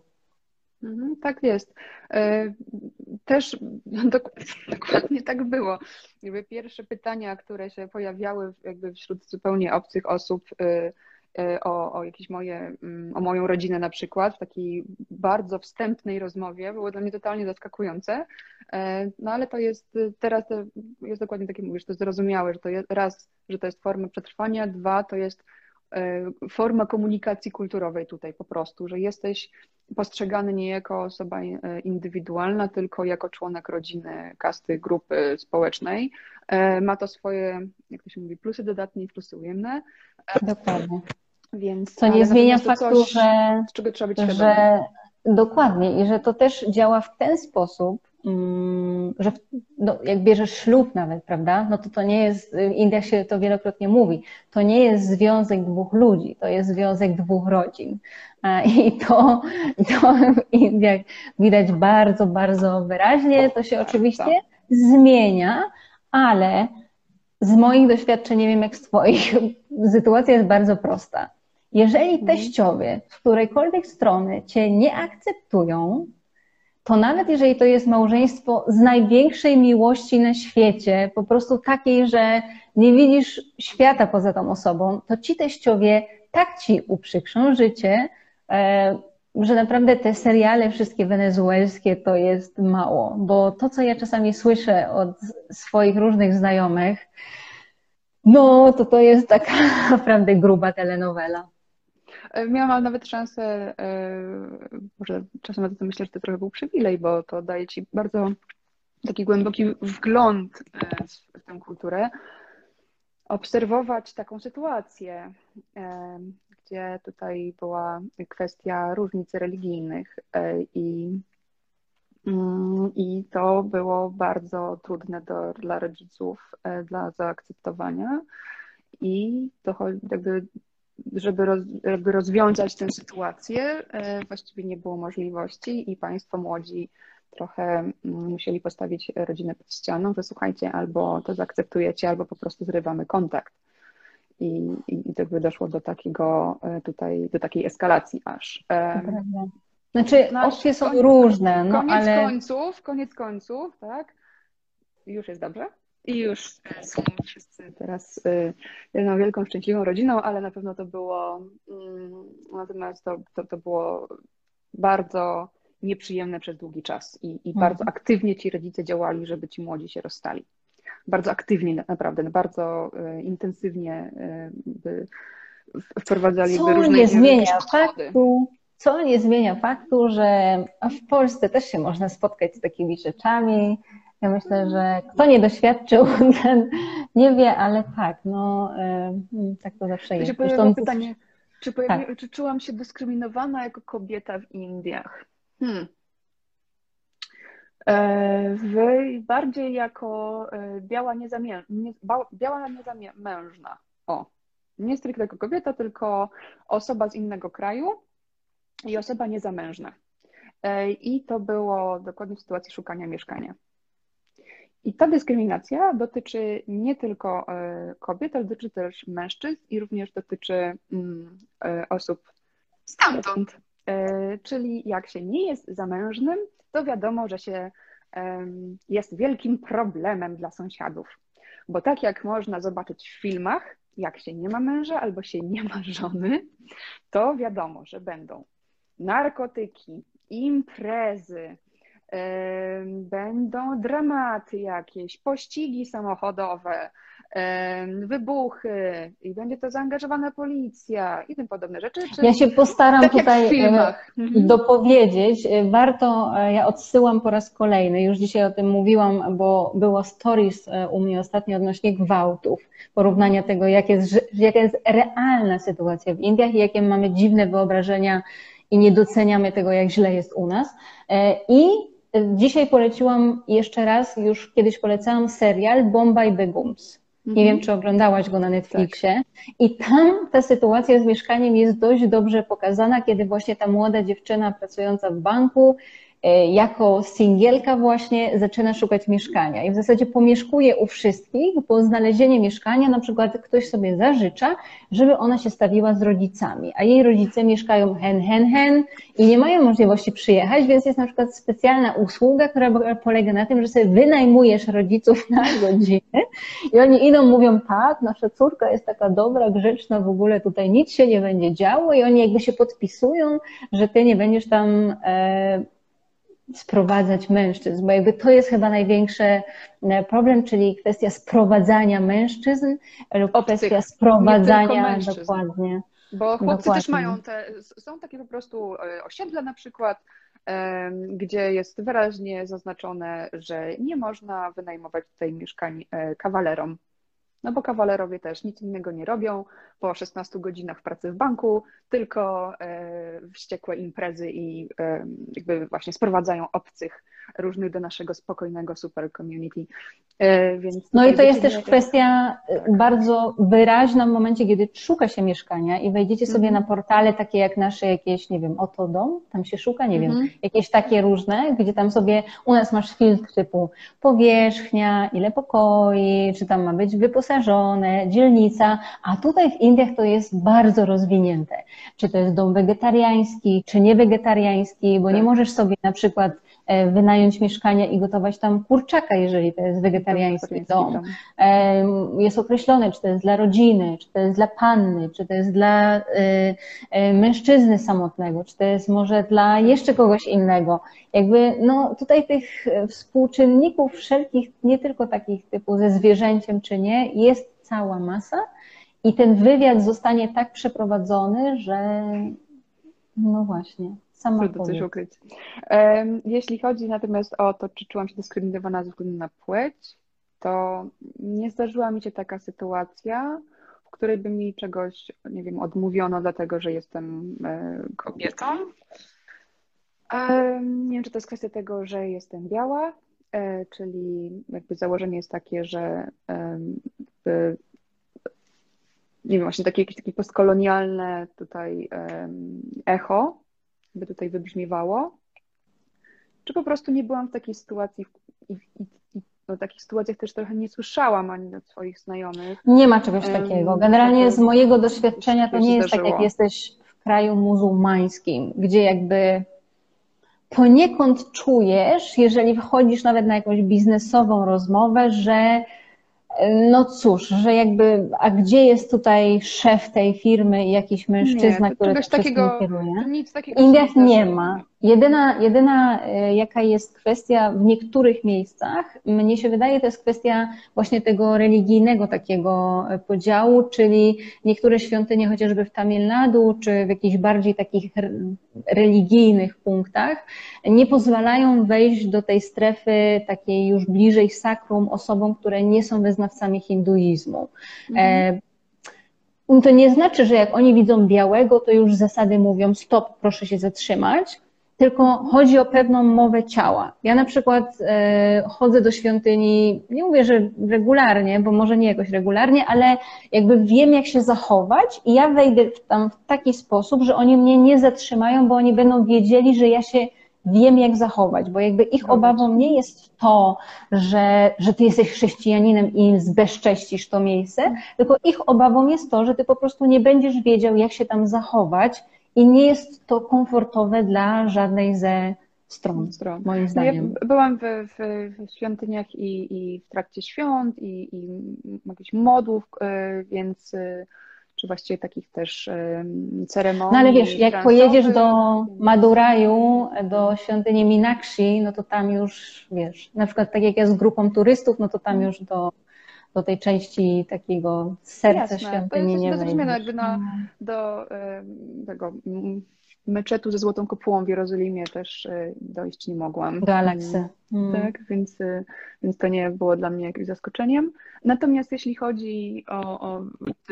Mhm, tak jest. E, też dokładnie tak było. Jakby pierwsze pytania, które się pojawiały jakby wśród zupełnie obcych osób, e, E, o, o jakieś moje, mm, o moją rodzinę na przykład, w takiej bardzo wstępnej rozmowie, było dla mnie totalnie zaskakujące. E, no ale to jest teraz to jest dokładnie tak jak mówisz, to zrozumiałe, że to jest raz, że to jest forma przetrwania, dwa, to jest e, forma komunikacji kulturowej tutaj po prostu, że jesteś postrzegany nie jako osoba indywidualna, tylko jako członek rodziny, kasty, grupy społecznej. Ma to swoje, jak to się mówi, plusy dodatnie i plusy ujemne. Dokładnie. Więc, Co nie zmienia faktu, coś, że, z czego trzeba być że dokładnie i że to też działa w ten sposób, mm, że no, jak bierzesz ślub nawet, prawda, no to to nie jest, w Indiach się to wielokrotnie mówi, to nie jest związek dwóch ludzi, to jest związek dwóch rodzin. I to, to w Indiach widać bardzo, bardzo wyraźnie, to się oczywiście tak. zmienia, ale z moich doświadczeń, nie wiem jak z Twoich, sytuacja jest bardzo prosta. Jeżeli mhm. teściowie z którejkolwiek strony cię nie akceptują, to nawet jeżeli to jest małżeństwo z największej miłości na świecie, po prostu takiej, że nie widzisz świata poza tą osobą, to ci teściowie tak ci uprzykrzą życie, e, że naprawdę te seriale wszystkie wenezuelskie to jest mało, bo to, co ja czasami słyszę od swoich różnych znajomych, no to to jest taka naprawdę gruba telenowela. E, miałam nawet szansę, e, może czasem nawet myślę, że to trochę był przywilej, bo to daje ci bardzo taki głęboki wgląd e, w tę kulturę, obserwować taką sytuację, gdzie tutaj była kwestia różnic religijnych i, mm, i to było bardzo trudne do, dla rodziców, dla zaakceptowania. I to jakby żeby, roz, żeby rozwiązać tę sytuację, e, właściwie nie było możliwości i Państwo młodzi trochę mm, musieli postawić rodzinę pod ścianą, że słuchajcie, albo to zaakceptujecie, albo po prostu zrywamy kontakt. I, i, i tak by doszło do takiego e, tutaj, do takiej eskalacji aż. E, znaczy, opcje są koniec, różne, no koniec ale... końców, koniec końców, tak? Już jest dobrze? I już są wszyscy teraz y, jedną wielką, szczęśliwą rodziną, ale na pewno to było, mm, natomiast to, to, to było bardzo nieprzyjemne przez długi czas i, i mhm. bardzo aktywnie ci rodzice działali, żeby ci młodzi się rozstali. bardzo aktywnie naprawdę, bardzo intensywnie wprowadzali Co różne nie zmienia faktu, co nie zmienia faktu, że w Polsce też się można spotkać z takimi rzeczami. Ja myślę, że kto nie doświadczył, ten nie wie, ale tak, no tak to zawsze jest. Zresztą pytanie, czy, pojawi, tak. czy czułam się dyskryminowana jako kobieta w Indiach? Hmm. E, w, bardziej jako e, biała, niezamię, nie, biała niezamężna. O, nie stricte jako kobieta, tylko osoba z innego kraju i osoba niezamężna. E, I to było dokładnie w sytuacji szukania mieszkania. I ta dyskryminacja dotyczy nie tylko e, kobiet, ale dotyczy też mężczyzn i również dotyczy mm, e, osób stamtąd. Czyli jak się nie jest zamężnym, to wiadomo, że się jest wielkim problemem dla sąsiadów. Bo tak jak można zobaczyć w filmach, jak się nie ma męża albo się nie ma żony, to wiadomo, że będą narkotyki, imprezy, będą dramaty jakieś, pościgi samochodowe, wybuchy i będzie to zaangażowana policja i tym podobne rzeczy. Ja się postaram tak tutaj e, mhm. dopowiedzieć. E, warto, e, ja odsyłam po raz kolejny, już dzisiaj o tym mówiłam, bo było stories u mnie ostatnio odnośnie gwałtów, porównania tego, jak jest, jaka jest realna sytuacja w Indiach i jakie mamy dziwne wyobrażenia i nie doceniamy tego, jak źle jest u nas. I dzisiaj poleciłam jeszcze raz, już kiedyś polecałam serial Bombay Begums. Nie wiem, mhm. czy oglądałaś go na Netflixie. Tak. I tam ta sytuacja z mieszkaniem jest dość dobrze pokazana, kiedy właśnie ta młoda dziewczyna pracująca w banku jako singielka właśnie zaczyna szukać mieszkania. I w zasadzie pomieszkuje u wszystkich, bo znalezienie mieszkania na przykład ktoś sobie zażycza, żeby ona się stawiła z rodzicami, a jej rodzice mieszkają hen, hen, hen i nie mają możliwości przyjechać, więc jest na przykład specjalna usługa, która polega na tym, że sobie wynajmujesz rodziców na godzinę i oni idą, mówią tak, nasza córka jest taka dobra, grzeczna, w ogóle tutaj nic się nie będzie działo. I oni jakby się podpisują, że ty nie będziesz tam e, sprowadzać mężczyzn, bo jakby to jest chyba największy e, problem, czyli kwestia sprowadzania mężczyzn lub Obcych, kwestia sprowadzania dokładnie. Bo chłopcy dokładnie. też mają te, są takie po prostu e, osiedla na przykład, gdzie jest wyraźnie zaznaczone, że nie można wynajmować tutaj mieszkań e, kawalerom no bo kawalerowie też nic innego nie robią po 16 godzinach pracy w banku, tylko e, wściekłe imprezy i e, jakby właśnie sprowadzają obcych różnych do naszego spokojnego super community. E, więc no i to jest też kwestia bardzo wyraźna w momencie, kiedy szuka się mieszkania i wejdziecie sobie mm -hmm. na portale takie jak nasze jakieś, nie wiem, oto dom, tam się szuka, nie mm -hmm. wiem, mhm. jakieś takie różne, gdzie tam sobie, u nas masz filtr typu powierzchnia, ile pokoi, czy tam ma być wyposażone, dzielnica, a tutaj w Indiach to jest bardzo rozwinięte. Czy to jest dom wegetariański, czy nie wegetariański, bo nie tak. możesz sobie na przykład wynająć mieszkania i gotować tam kurczaka, jeżeli to jest wegetariański dom. Jest określone, czy to jest dla rodziny, czy to jest dla panny, czy to jest dla e, e, mężczyzny samotnego, czy to jest może dla jeszcze kogoś innego. Jakby no tutaj tych współczynników wszelkich, nie tylko takich typu ze zwierzęciem czy nie, jest cała masa i ten wywiad zostanie tak przeprowadzony, że no właśnie, Sama coś ukryć. Jeśli chodzi natomiast o to, czy czułam się dyskryminowana ze względu na płeć, to nie zdarzyła mi się taka sytuacja, w której by mi czegoś, nie wiem, odmówiono dlatego, że jestem e, kobietą. Nie wiem, czy to jest kwestia tego, że jestem biała, e, czyli jakby założenie jest takie, że nie wiem, właśnie takie jakieś takie postkolonialne tutaj echo by tutaj wybrzmiewało, czy po prostu nie byłam w takiej sytuacji i, i, i o takich sytuacjach też trochę nie słyszałam ani od swoich znajomych. Nie ma czegoś takiego. Generalnie z mojego doświadczenia to nie jest tak, jak jesteś w kraju muzułmańskim, gdzie jakby poniekąd czujesz, jeżeli wchodzisz nawet na jakąś biznesową rozmowę, że no cóż, że jakby, a gdzie jest tutaj szef tej firmy i jakiś mężczyzna, nie, który wszystkim takiego, kieruje? Nic takiego Indiach nie ma. Jedyna, jedyna e, jaka jest kwestia w niektórych miejscach, mnie się wydaje, to jest kwestia właśnie tego religijnego takiego podziału, czyli niektóre świątynie, chociażby w Tamil Nadu, czy w jakichś bardziej takich religijnych punktach, nie pozwalają wejść do tej strefy takiej już bliżej sakrum osobom, które nie są wyznawcami hinduizmu. Mhm. To nie znaczy, że jak oni widzą białego, to już zasady mówią stop, proszę się zatrzymać, tylko chodzi o pewną mowę ciała. Ja na przykład e, chodzę do świątyni, nie mówię, że regularnie, bo może nie jakoś regularnie, ale jakby wiem, jak się zachować i ja wejdę tam w taki sposób, że oni mnie nie zatrzymają, bo oni będą wiedzieli, że ja się wiem, jak zachować, bo jakby ich obawą nie jest to, że, że ty jesteś chrześcijaninem i zbezcześcisz to miejsce, tylko ich obawą jest to, że ty po prostu nie będziesz wiedział, jak się tam zachować i nie jest to komfortowe dla żadnej ze stron, stron. moim zdaniem. No ja byłam w, w, w świątyniach i, i, w trakcie świąt i, i jakichś modłów, e, więc e, czy właściwie takich też ceremonii. No ale wiesz, jak pojedziesz do Maduraju, do świątyni Minakshi, no to tam już, wiesz, na przykład tak jak ja z grupą turystów, no to tam już do do tej części takiego serca Jasne, świątyni nie wejdziesz. jakby na, mhm. do tego meczetu ze Złotą Kopułą w Jerozolimie też e, dojść nie mogłam. Do Aleksy. Mm. Tak, więc, e, więc to nie było dla mnie jakimś zaskoczeniem. Natomiast jeśli chodzi o, o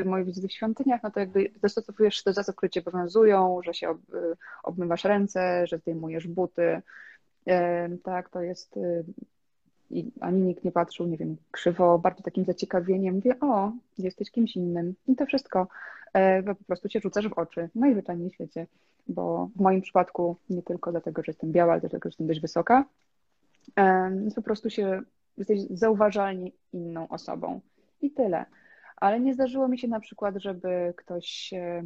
moje wizyty w świątyniach, no to jakby dostosowujesz się do zasad, które cię obowiązują, że się ob, e, obmywasz ręce, że zdejmujesz buty. Tak, to jest i ani nikt nie patrzył, nie wiem, krzywo, bardzo takim zaciekawieniem, wie, o, jesteś kimś innym. I to wszystko e, po prostu się rzucasz w oczy, najzwyczajniej w świecie, bo w moim przypadku nie tylko dlatego, że jestem biała, ale dlatego, że jestem dość wysoka, e, po prostu się, jesteś zauważalnie inną osobą i tyle. Ale nie zdarzyło mi się na przykład, żeby ktoś, e,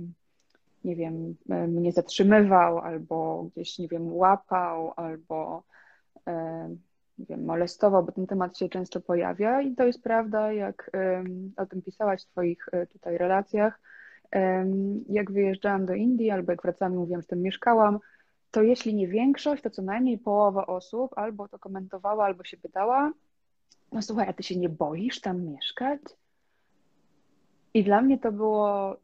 nie wiem, mnie zatrzymywał albo gdzieś, nie wiem, łapał albo nie wiem, molestował, bo ten temat się często pojawia i to jest prawda, jak o tym pisałaś w Twoich e, tutaj relacjach. Jak wyjeżdżałam do Indii albo jak wracałam i mówiłam, że tam mieszkałam, to jeśli nie większość, to co najmniej połowa osób albo to komentowała, albo się pytała, no słuchaj, a ty się nie boisz tam mieszkać? I dla mnie to było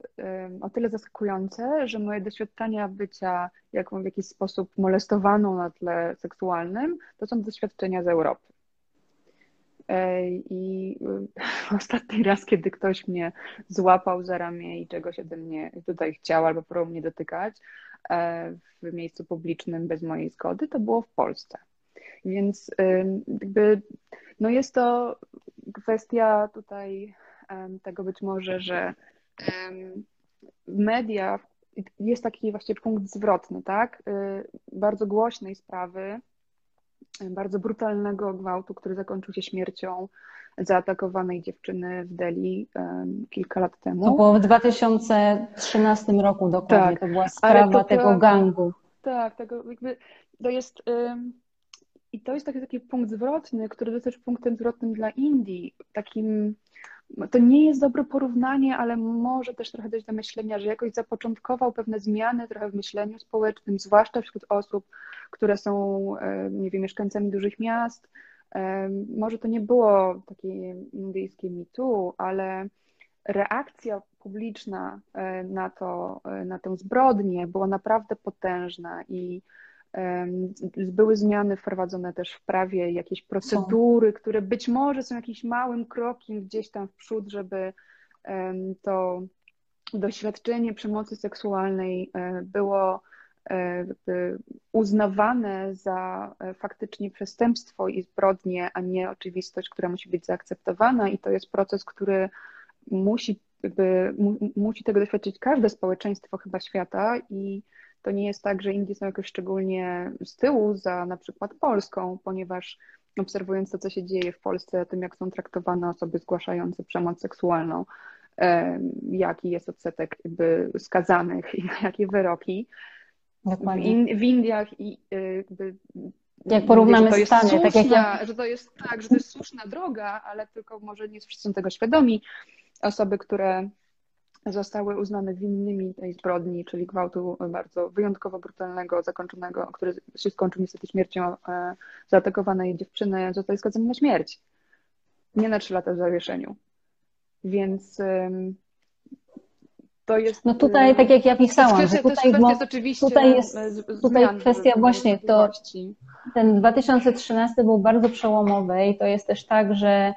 o tyle zaskakujące, że moje doświadczenia bycia jaką w jakiś sposób molestowaną na tle seksualnym, to są doświadczenia z Europy. E, I ostatni raz, kiedy ktoś mnie złapał za ramię i czegoś ode mnie tutaj chciał albo próbował mnie dotykać e, w miejscu publicznym bez mojej zgody, to było w Polsce. Więc jakby, no jest to kwestia tutaj tego być może, że media jest taki właśnie punkt zwrotny, tak? Y, bardzo głośnej sprawy, bardzo brutalnego gwałtu, który zakończył się śmiercią zaatakowanej dziewczyny w Delhi kilka lat temu. To było w 2013 roku dokładnie, tak, to była sprawa to, tego gangu. Tak, tego jakby to jest i to jest taki, taki punkt zwrotny, który jest też punktem zwrotnym dla Indii, takim to nie jest dobre porównanie, ale może też trochę dojść do myślenia, że jakoś zapoczątkował pewne zmiany trochę w myśleniu społecznym, zwłaszcza wśród osób, które są, e, nie wiem, mieszkańcami dużych miast. E, może to nie było takie indyjskie mitu, ale reakcja publiczna e, na, to, na tę zbrodnię była naprawdę potężna i były zmiany wprowadzone też w prawie, jakieś procedury, które być może są jakimś małym krokiem gdzieś tam w przód, żeby to doświadczenie przemocy seksualnej e, było e, uznawane za e, faktycznie przestępstwo i zbrodnię, a nie oczywistość, która musi być zaakceptowana. I to jest proces, który musi, jakby, musi tego doświadczyć każde społeczeństwo chyba świata i to nie jest tak, że Indie są jakoś szczególnie z tyłu za na przykład Polską, ponieważ obserwując to, co się dzieje w Polsce, tym jak są traktowane osoby zgłaszające przemoc seksualną, jaki jest odsetek jakby skazanych i na jakie wyroki. W, in, w Indiach i y, jakby jak porównamy to Stany, słuszna, tak jak ja... że to jest tak, że to jest słuszna droga, ale tylko może nie wszyscy są tego świadomi. Osoby, które zostały uznane winnymi tej zbrodni, czyli gwałtu bardzo wyjątkowo brutalnego, zakończonego, który się skończył niestety śmiercią e, zaatakowanej dziewczyny, zostali skazani na śmierć. Nie na trzy lata w zawieszeniu. Więc to jest. No tutaj, tak jak ja pisałam, że tutaj, jest oczywiście tutaj jest tutaj kwestia właśnie to. Ten 2013 był bardzo przełomowy i to jest też tak, że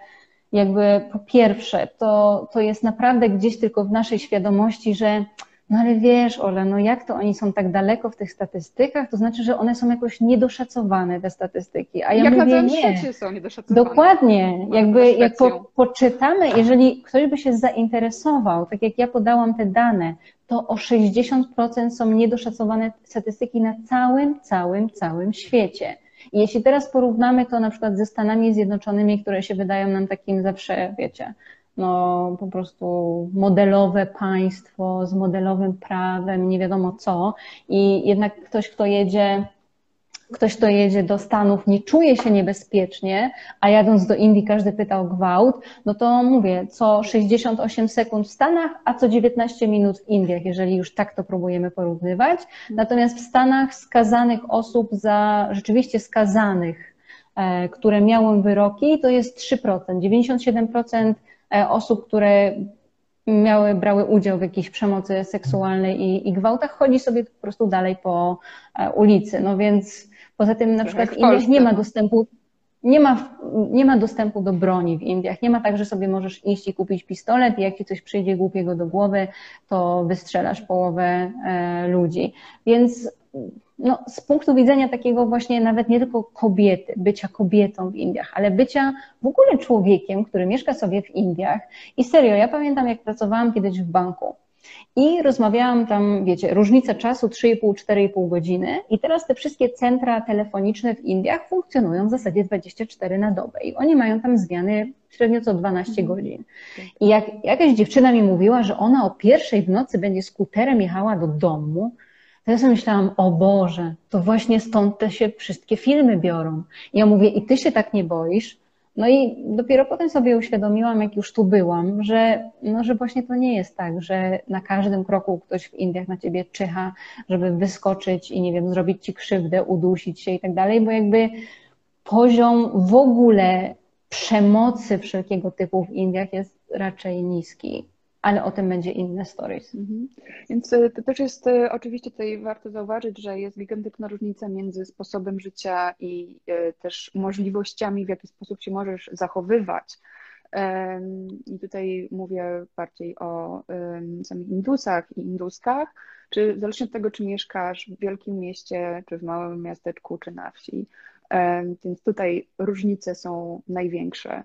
jakby po pierwsze, to, to jest naprawdę gdzieś tylko w naszej świadomości, że no ale wiesz, Ola, no jak to oni są tak daleko w tych statystykach? To znaczy, że one są jakoś niedoszacowane, te statystyki. A ja jak mówię, na całym nie. świecie są niedoszacowane. Dokładnie. Jakby jak po, poczytamy, jeżeli ktoś by się zainteresował, tak jak ja podałam te dane, to o 60% są niedoszacowane statystyki na całym, całym, całym świecie. I jeśli teraz porównamy to na przykład ze Stanami Zjednoczonymi, które się wydają nam takim zawsze, wiecie, no po prostu modelowe państwo z modelowym prawem, nie wiadomo co, i jednak ktoś, kto jedzie ktoś, kto jedzie do Stanów, nie czuje się niebezpiecznie, a jadąc do Indii każdy pyta o gwałt, no to mówię, co 68 sekund w Stanach, a co 19 minut w Indiach, jeżeli już tak to próbujemy porównywać. Natomiast w Stanach skazanych osób za, rzeczywiście skazanych, e, które miały wyroki, to jest 3%. 97% e, osób, które miały, brały udział w jakiejś przemocy seksualnej i, i gwałtach, chodzi sobie po prostu dalej po e, ulicy. No więc Poza tym na przykład w Indiach nie ma dostępu, nie ma, nie ma dostępu do broni w Indiach. Nie ma tak, że sobie możesz iść i kupić pistolet i jak ci coś przyjdzie głupiego do głowy, to wystrzelasz połowę e, ludzi. Więc no, z punktu widzenia takiego właśnie nawet nie tylko kobiety, bycia kobietą w Indiach, ale bycia w ogóle człowiekiem, który mieszka sobie w Indiach. I serio, ja pamiętam, jak pracowałam kiedyś w banku. I rozmawiałam tam, wiecie, różnica czasu 3,5-4,5 godziny i teraz te wszystkie centra telefoniczne w Indiach funkcjonują w zasadzie 24 na dobę i oni mają tam zmiany średnio co 12 mhm. godzin. I jak jakaś dziewczyna mi mówiła, że ona o pierwszej w nocy będzie skuterem jechała do domu, to ja sobie myślałam, o Boże, to właśnie stąd te się wszystkie filmy biorą. I ja mówię, i ty się tak nie boisz? No i dopiero potem sobie uświadomiłam, jak już tu byłam, że, no, że właśnie to nie jest tak, że na każdym kroku ktoś w Indiach na ciebie czyha, żeby wyskoczyć i nie wiem, zrobić ci krzywdę, udusić się i tak dalej, bo jakby poziom w ogóle przemocy wszelkiego typu w Indiach jest raczej niski ale o tym będzie inne stories. Mhm. Więc e, to też jest e, oczywiście tutaj warto zauważyć, że jest gigantyczna różnica między sposobem życia i e, też możliwościami, w jaki sposób się możesz zachowywać. I tutaj mówię bardziej o samych Indusach i Induskach, czy zależnie od tego, czy mieszkasz w wielkim mieście, czy w małym miasteczku, czy na wsi. Więc tutaj różnice są największe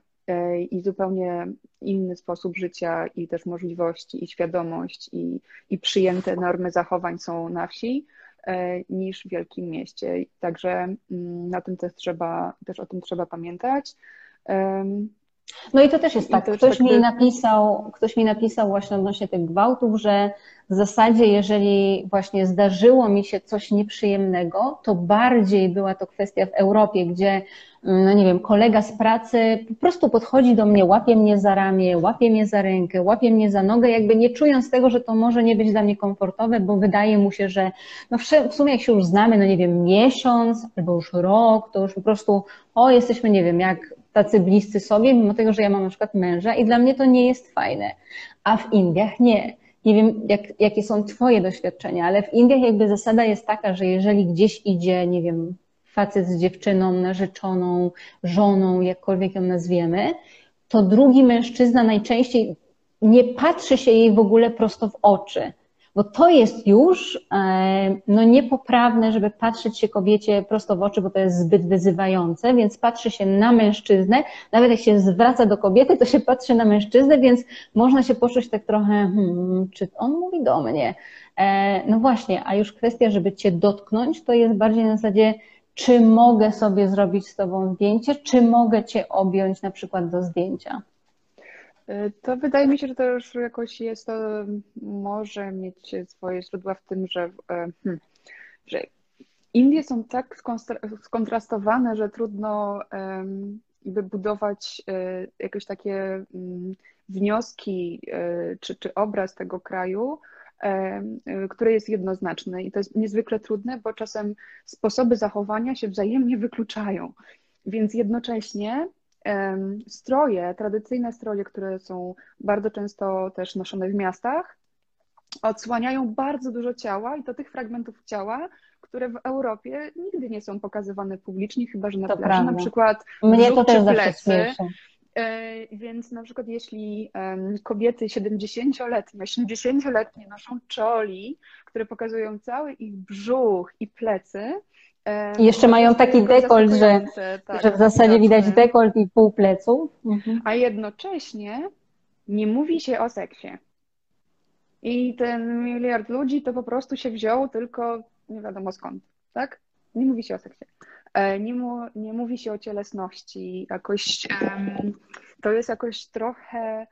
i zupełnie inny sposób życia i też możliwości i świadomość i, i przyjęte normy zachowań są na wsi e, niż w wielkim mieście. Także mm, na tym też trzeba, też o tym trzeba pamiętać. No i to też jest tak. Ktoś mi napisał, ktoś mi napisał właśnie odnośnie tych gwałtów, że w zasadzie, jeżeli właśnie zdarzyło mi się coś nieprzyjemnego, to bardziej była to kwestia w Europie, gdzie, mm, no nie wiem, kolega z pracy po prostu podchodzi do mnie, łapie mnie za ramię, łapie mnie za rękę, łapie mnie za nogę, jakby nie czując tego, że to może nie być dla mnie komfortowe, bo wydaje mu się, że no w sumie jak się już znamy, no nie wiem, miesiąc albo już rok, to już po prostu, o, jesteśmy, nie wiem, jak tacy bliscy sobie, mimo tego, że ja mam na przykład męża i dla mnie to nie jest fajne. A w Indiach nie. Nie wiem, jak, jakie są Twoje doświadczenia, ale w Indiach jakby zasada jest taka, że jeżeli gdzieś idzie, nie wiem, facet z dziewczyną, narzeczoną, żoną, jakkolwiek ją nazwiemy, to drugi mężczyzna najczęściej nie patrzy się jej w ogóle prosto w oczy bo to jest już e, no, niepoprawne, żeby patrzeć się kobiecie prosto w oczy, bo to jest zbyt wyzywające, więc patrzy się na mężczyznę, nawet jak się zwraca do kobiety, to się patrzy na mężczyznę, więc można się poczuć tak trochę, hmm, czy on mówi do mnie? E, no właśnie, a już kwestia, żeby cię dotknąć, to jest bardziej na zasadzie, czy mogę sobie zrobić z tobą zdjęcie, czy mogę cię objąć na przykład do zdjęcia. E, to wydaje mi się, że to już jakoś jest, to może mieć swoje źródła w tym, że, e, hmm, że Indie są tak skontrastowane, że trudno by budować e, jakieś takie mm, wnioski czy, czy obraz tego kraju, który jest jednoznaczny i to jest niezwykle trudne, bo czasem sposoby zachowania się wzajemnie wykluczają. Więc jednocześnie stroje, tradycyjne stroje, które są bardzo często też noszone w miastach, odsłaniają bardzo dużo ciała i to tych fragmentów ciała, które w Europie nigdy nie są pokazywane publicznie, chyba że na to plaży, na przykład Mnie to też plecy. E, więc na przykład jeśli kobiety 70-letnie, 80-letnie noszą czoli, które pokazują cały ich brzuch i plecy, i jeszcze mają taki dekolt, że, tak, że w zasadzie widać dekolt i pół pleców. Mhm. A jednocześnie nie mówi się o seksie. I ten miliard ludzi to po prostu się wziął tylko nie wiadomo skąd, tak? Nie mówi się o seksie. E, nie, mu, nie mówi się o cielesności. Jakoś to jest jakoś trochę.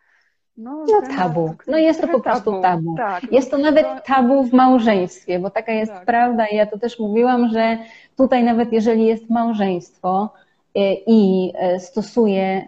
No, no tabu. No jest to po prostu tabu. tabu. Tak, jest to nawet tabu w małżeństwie, bo taka jest tak. prawda i ja to też mówiłam, że tutaj nawet jeżeli jest małżeństwo, i e, stosuje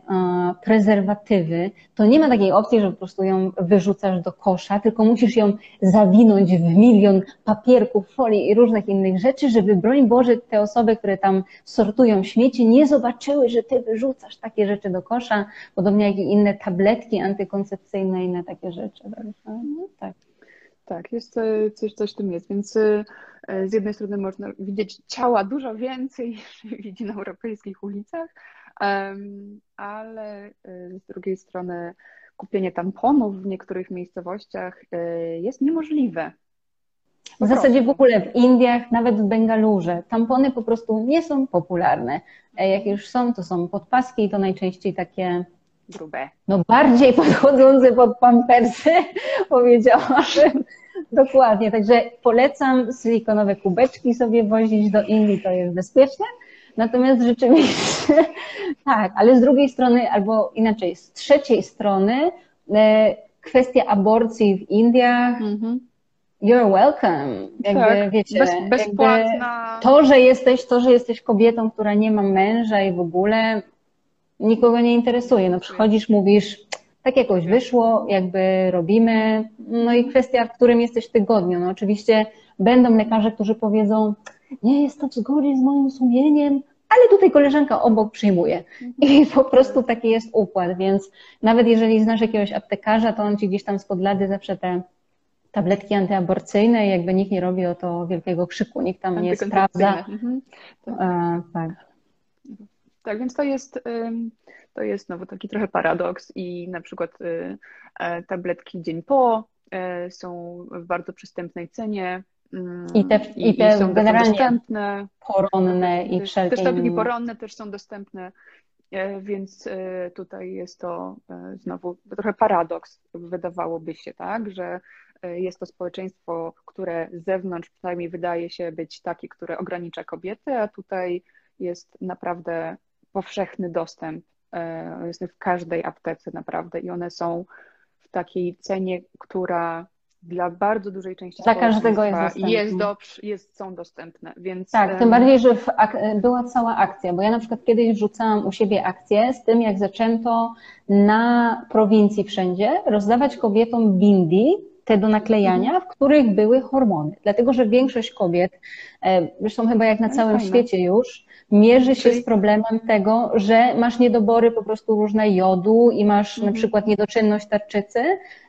prezerwatywy, to nie ma takiej opcji, że po prostu ją wyrzucasz do kosza, tylko musisz ją zawinąć w milion papierków, folii i różnych innych rzeczy, żeby broń Boże te osoby, które tam sortują śmieci, nie zobaczyły, że ty wyrzucasz takie rzeczy do kosza, podobnie jak i inne tabletki antykoncepcyjne i inne takie rzeczy. No, tak. Tak, jest coś, coś w tym jest, więc e, z jednej strony można widzieć ciała dużo więcej niż widzi na europejskich ulicach, ale e, z drugiej strony kupienie tamponów w niektórych miejscowościach e, jest niemożliwe. W zasadzie w ogóle w Indiach, nawet w Bengalurze, tampony po prostu nie są popularne. Jak już są, to są podpaski i to najczęściej takie grube. No bardziej podchodzące pod pampersy, powiedziałabym. Dokładnie, także polecam silikonowe kubeczki sobie wozić do Indii, to jest bezpieczne. Natomiast rzeczywiście, tak, ale z drugiej strony, albo inaczej, z trzeciej strony, e, kwestia aborcji w Indiach, mm-hmm. you're welcome. Jakby, tak, wiecie, bez, bezpłatna. to, że jesteś, to, że jesteś kobietą, która nie ma męża i w ogóle nikogo nie interesuje. No przychodzisz, mówisz, tak jakoś wyszło, jakby robimy. No i kwestia, w którym jesteś tygodniu. No oczywiście będą lekarze, którzy powiedzą, nie jest to w zgodzie z moim sumieniem, ale tutaj koleżanka obok przyjmuje. I po prostu taki jest układ, więc nawet jeżeli znasz jakiegoś aptekarza, to on ci gdzieś tam spod lady zawsze te tabletki antyaborcyjne i jakby nikt nie robi o to wielkiego krzyku, nikt tam nie sprawdza. Mhm. E, tak. Tak, więc to jest, to jest znowu taki trochę paradoks i na przykład y, e, tabletki dzień po e, są w bardzo przystępnej cenie. Mm, I te, i, i te są generalnie dostępne. poronne i wszelkie Też tabletki poronne też są dostępne, e, więc tutaj jest to znowu trochę paradoks, wydawałoby się, tak, że jest to społeczeństwo, które z zewnątrz przynajmniej wydaje się być takie, które ogranicza kobiety, a tutaj jest naprawdę powszechny dostęp. E, jest w każdej aptece naprawdę i one są w takiej cenie, która dla bardzo dużej części dla każdego jest, jest, dobrze, jest są dostępne. Więc... Tak, tym bardziej, że była cała akcja, bo ja na przykład kiedyś wrzucałam u siebie akcję z tym, jak zaczęto na prowincji wszędzie rozdawać kobietom bindi, te do naklejania, w których były hormony. Dlatego, że większość kobiet, e, zresztą chyba jak na całym świecie już, mierzy się z problemem tego, że masz niedobory po prostu różne jodu i masz na mhm. przykład niedoczynność tarczycy,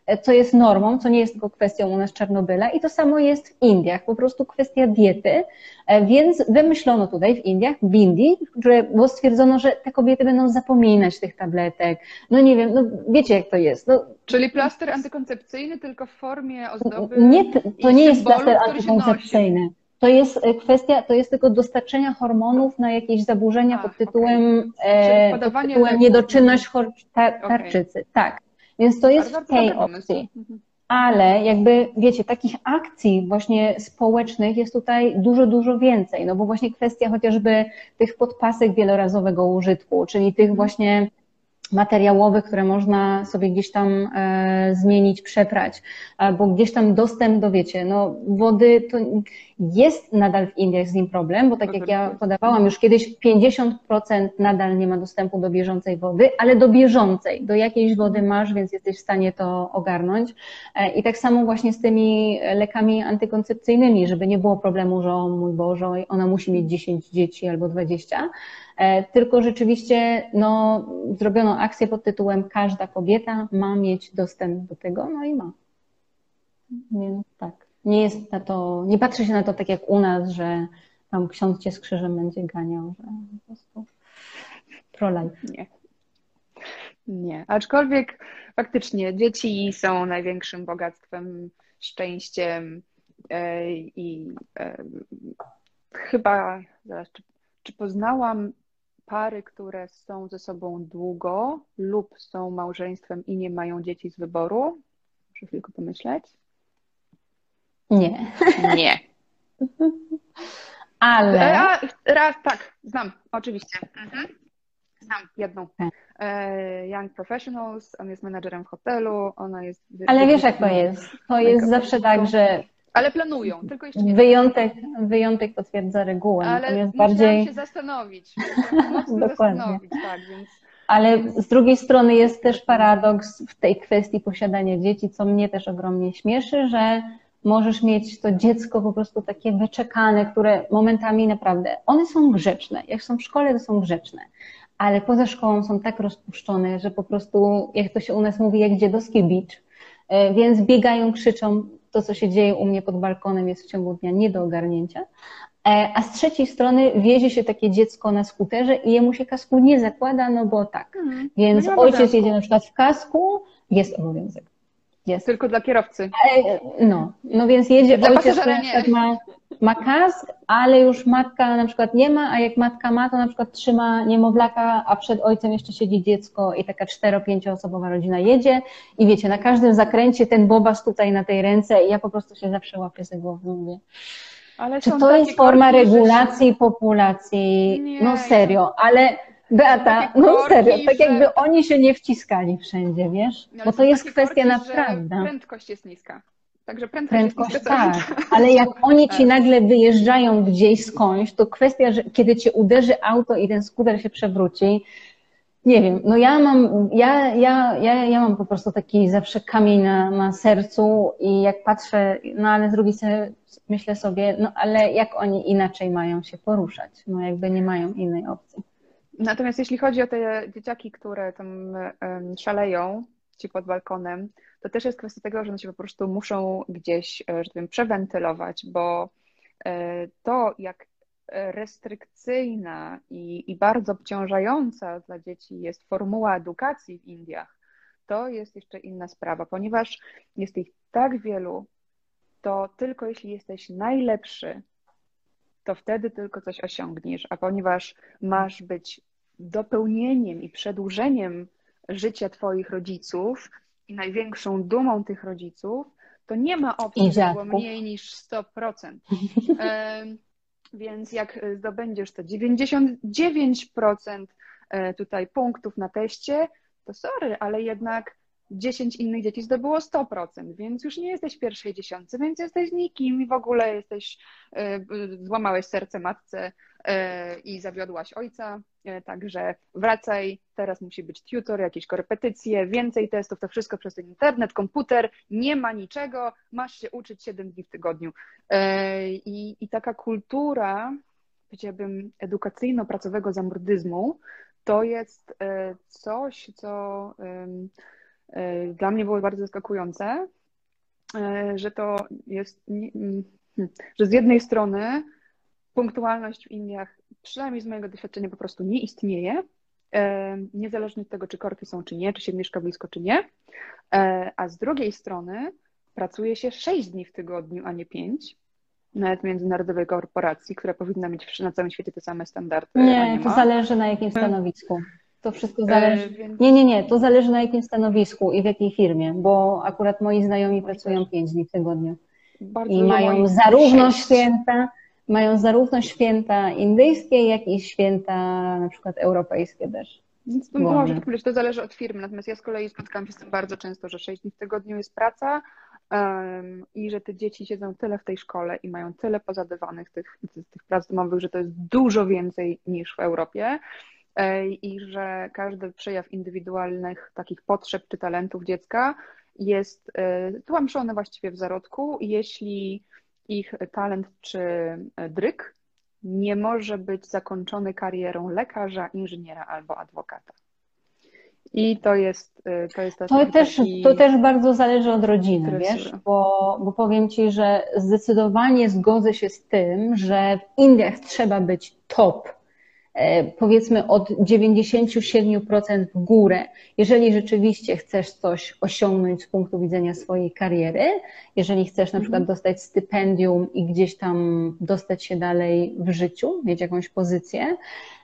e, co jest normą, co nie jest tylko kwestią u nas Czarnobyla i to samo jest w Indiach, po prostu kwestia diety, e, więc wymyślono tutaj w Indiach, w Indii, że było stwierdzono, że te kobiety będą zapominać tych tabletek, no nie wiem, no wiecie jak to jest. No, Czyli plaster antykoncepcyjny tylko w formie ozdoby Nie, to nie jest plaster antykoncepcyjny. To jest e, kwestia, to jest tylko dostarczenia hormonów na jakieś zaburzenia A, pod tytułem, okay. pod tytułem niedoczynność tarczycy. Okay. Tak. Więc to jest w tej opcji. Mhm. Ale jakby, wiecie, takich akcji właśnie społecznych jest tutaj dużo, dużo więcej. No bo właśnie kwestia chociażby tych podpasek wielorazowego użytku, czyli tych mhm. właśnie materiałowych, które można sobie gdzieś tam e, zmienić, przeprać, albo gdzieś tam dostęp do, wiecie, no wody to jest nadal w Indiach z nim problem, bo tak jak ja podawałam już kiedyś, 50% nadal nie ma dostępu do bieżącej wody, ale do bieżącej, do jakiejś wody masz, więc jesteś w stanie to ogarnąć. E, I tak samo właśnie z tymi lekami antykoncepcyjnymi, żeby nie było problemu, że o mój Boże, ona musi mieć 10 dzieci albo 20, E, tylko rzeczywiście no, zrobiono akcję pod tytułem Każda kobieta ma mieć dostęp do tego, no i ma. Więc tak. Nie jest na to, nie patrzy się na to tak jak u nas, że tam ksiądz cię z krzyżem będzie ganiał, że po prostu pro-life. Nie. Nie, aczkolwiek faktycznie dzieci są największym bogactwem, szczęściem e, i e, chyba, zaraz, czy, czy poznałam pary, które są ze sobą długo lub są małżeństwem i nie mają dzieci z wyboru? Muszę chwilkę pomyśleć. Nie. Nie. Ale. A, raz, tak, znam, oczywiście. Mhm. Znam jedną. Tak. E, Young Professionals, on jest menadżerem w hotelu, ona jest. Ale wiesz, jak to jest? To jest zawsze tak, że ale planują, tylko jeszcze nie wyjątek, wyjątek potwierdza regułę. Ale bardziej się zastanowić. Dokładnie. Zastanowić, tak, więc... Ale z drugiej strony jest też paradoks w tej kwestii posiadania dzieci, co mnie też ogromnie śmieszy, że możesz mieć to dziecko po prostu takie wyczekane, które momentami naprawdę, one są grzeczne. Jak są w szkole, to są grzeczne. Ale poza szkołą są tak rozpuszczone, że po prostu, jak to się u nas mówi, jak dziadowski bicz, e, więc biegają, krzyczą, to, co się dzieje u mnie pod balkonem, jest w ciągu dnia nie do ogarnięcia. E, a z trzeciej strony wiezie się takie dziecko na skuterze i jemu się kasku nie zakłada, no bo tak. Hmm. Więc no ojciec jedzie na przykład w kasku, jest obowiązek. Jest. Tylko dla kierowcy. No, no więc jedzie dla ojciec, który ma, ma kask, ale już matka na przykład nie ma, a jak matka ma, to na przykład trzyma niemowlaka, a przed ojcem jeszcze siedzi dziecko i taka cztero-pięcioosobowa rodzina jedzie i wiecie, na każdym zakręcie ten bobas tutaj na tej ręce i ja po prostu się zawsze łapię za głowę mówię. Ale Czy to jest forma regulacji populacji? Nie, no serio, ale Beata, no serio, tak jakby oni się nie wciskali wszędzie, wiesz? No, Bo to jest kwestia naprawdę. Prędkość jest niska. Także prędkość, prędkość jest niska. Tak, ale jak oni ci nagle wyjeżdżają gdzieś skądś, to kwestia, że kiedy cię uderzy auto i ten skuter się przewróci, nie wiem, no ja mam, ja, ja, ja, ja mam po prostu taki zawsze kamień na, na sercu i jak patrzę, no ale z drugiej strony myślę sobie, no ale jak oni inaczej mają się poruszać? No jakby nie mają innej opcji. Natomiast jeśli chodzi o te dzieciaki, które tam szaleją ci pod balkonem, to też jest kwestia tego, że one się po prostu muszą gdzieś, e, że tak powiem, przewentylować, bo e, to, jak restrykcyjna i, i bardzo obciążająca dla dzieci jest formuła edukacji w Indiach, to jest jeszcze inna sprawa, ponieważ jest ich tak wielu, to tylko jeśli jesteś najlepszy, to wtedy tylko coś osiągniesz, a ponieważ masz być dopełnieniem i przedłużeniem życia Twoich rodziców i największą dumą tych rodziców, to nie ma opcji, żeby było mniej niż 100%. Więc jak zdobędziesz te 99% e, tutaj punktów na teście, to sorry, ale jednak 10 innych dzieci zdobyło 100%, więc już nie jesteś pierwszej dziesiątce, więc jesteś nikim i w ogóle jesteś, e, złamałeś serce matce e, i zawiodłaś ojca, e, także wracaj, teraz musi być tutor, jakieś korepetycje, więcej testów, to wszystko przez ten internet, komputer, nie ma niczego, masz się uczyć 7 dni w tygodniu. I, i taka kultura, powiedziałabym, edukacyjno-pracowego zamordyzmu, to jest coś, co dla mnie było bardzo zaskakujące, e, że to jest, mm, hmm, że z jednej strony punktualność w Indiach, przynajmniej z mojego doświadczenia, po prostu nie istnieje, e, niezależnie od tego, czy korki są, czy nie, czy się mieszka blisko, czy nie, a z drugiej strony pracuje się 6 dni w tygodniu, a nie 5, nawet międzynarodowej korporacji, która powinna mieć na całym świecie te same standardy. Nie, nie to zależy na jakim stanowisku. To wszystko zależy. Więc... Nie, nie, nie. To zależy na jakim stanowisku i w jakiej firmie, bo akurat moi znajomi pracują pięć dni w tygodniu. Bardzo I mają zarówno sześć. święta, mają zarówno święta indyjskie, jak i święta na przykład europejskie też. Więc może tak powiedzieć, to zależy od firmy. Natomiast ja z kolei spotkałam się z tym bardzo często, że 6 dni w tygodniu jest praca um, i że te dzieci siedzą tyle w tej szkole i mają tyle pozadawanych tych, tych prac domowych, że to jest dużo więcej niż w Europie e, i że każdy przejaw indywidualnych takich potrzeb czy talentów dziecka jest e, tłamszony właściwie w zarodku. Jeśli ich talent czy dryk nie może być zakończony karierą lekarza, inżyniera albo adwokata. I to jest to jest to też, to też bardzo zależy od rodziny, wiesz, bo, bo powiem Ci, że zdecydowanie zgodzę się z tym, że w Indiach trzeba być top E, powiedzmy od 97% w górę, jeżeli rzeczywiście chcesz coś osiągnąć z punktu widzenia swojej kariery, jeżeli chcesz na przykład mhm. dostać stypendium i gdzieś tam dostać się dalej w życiu, mieć jakąś pozycję.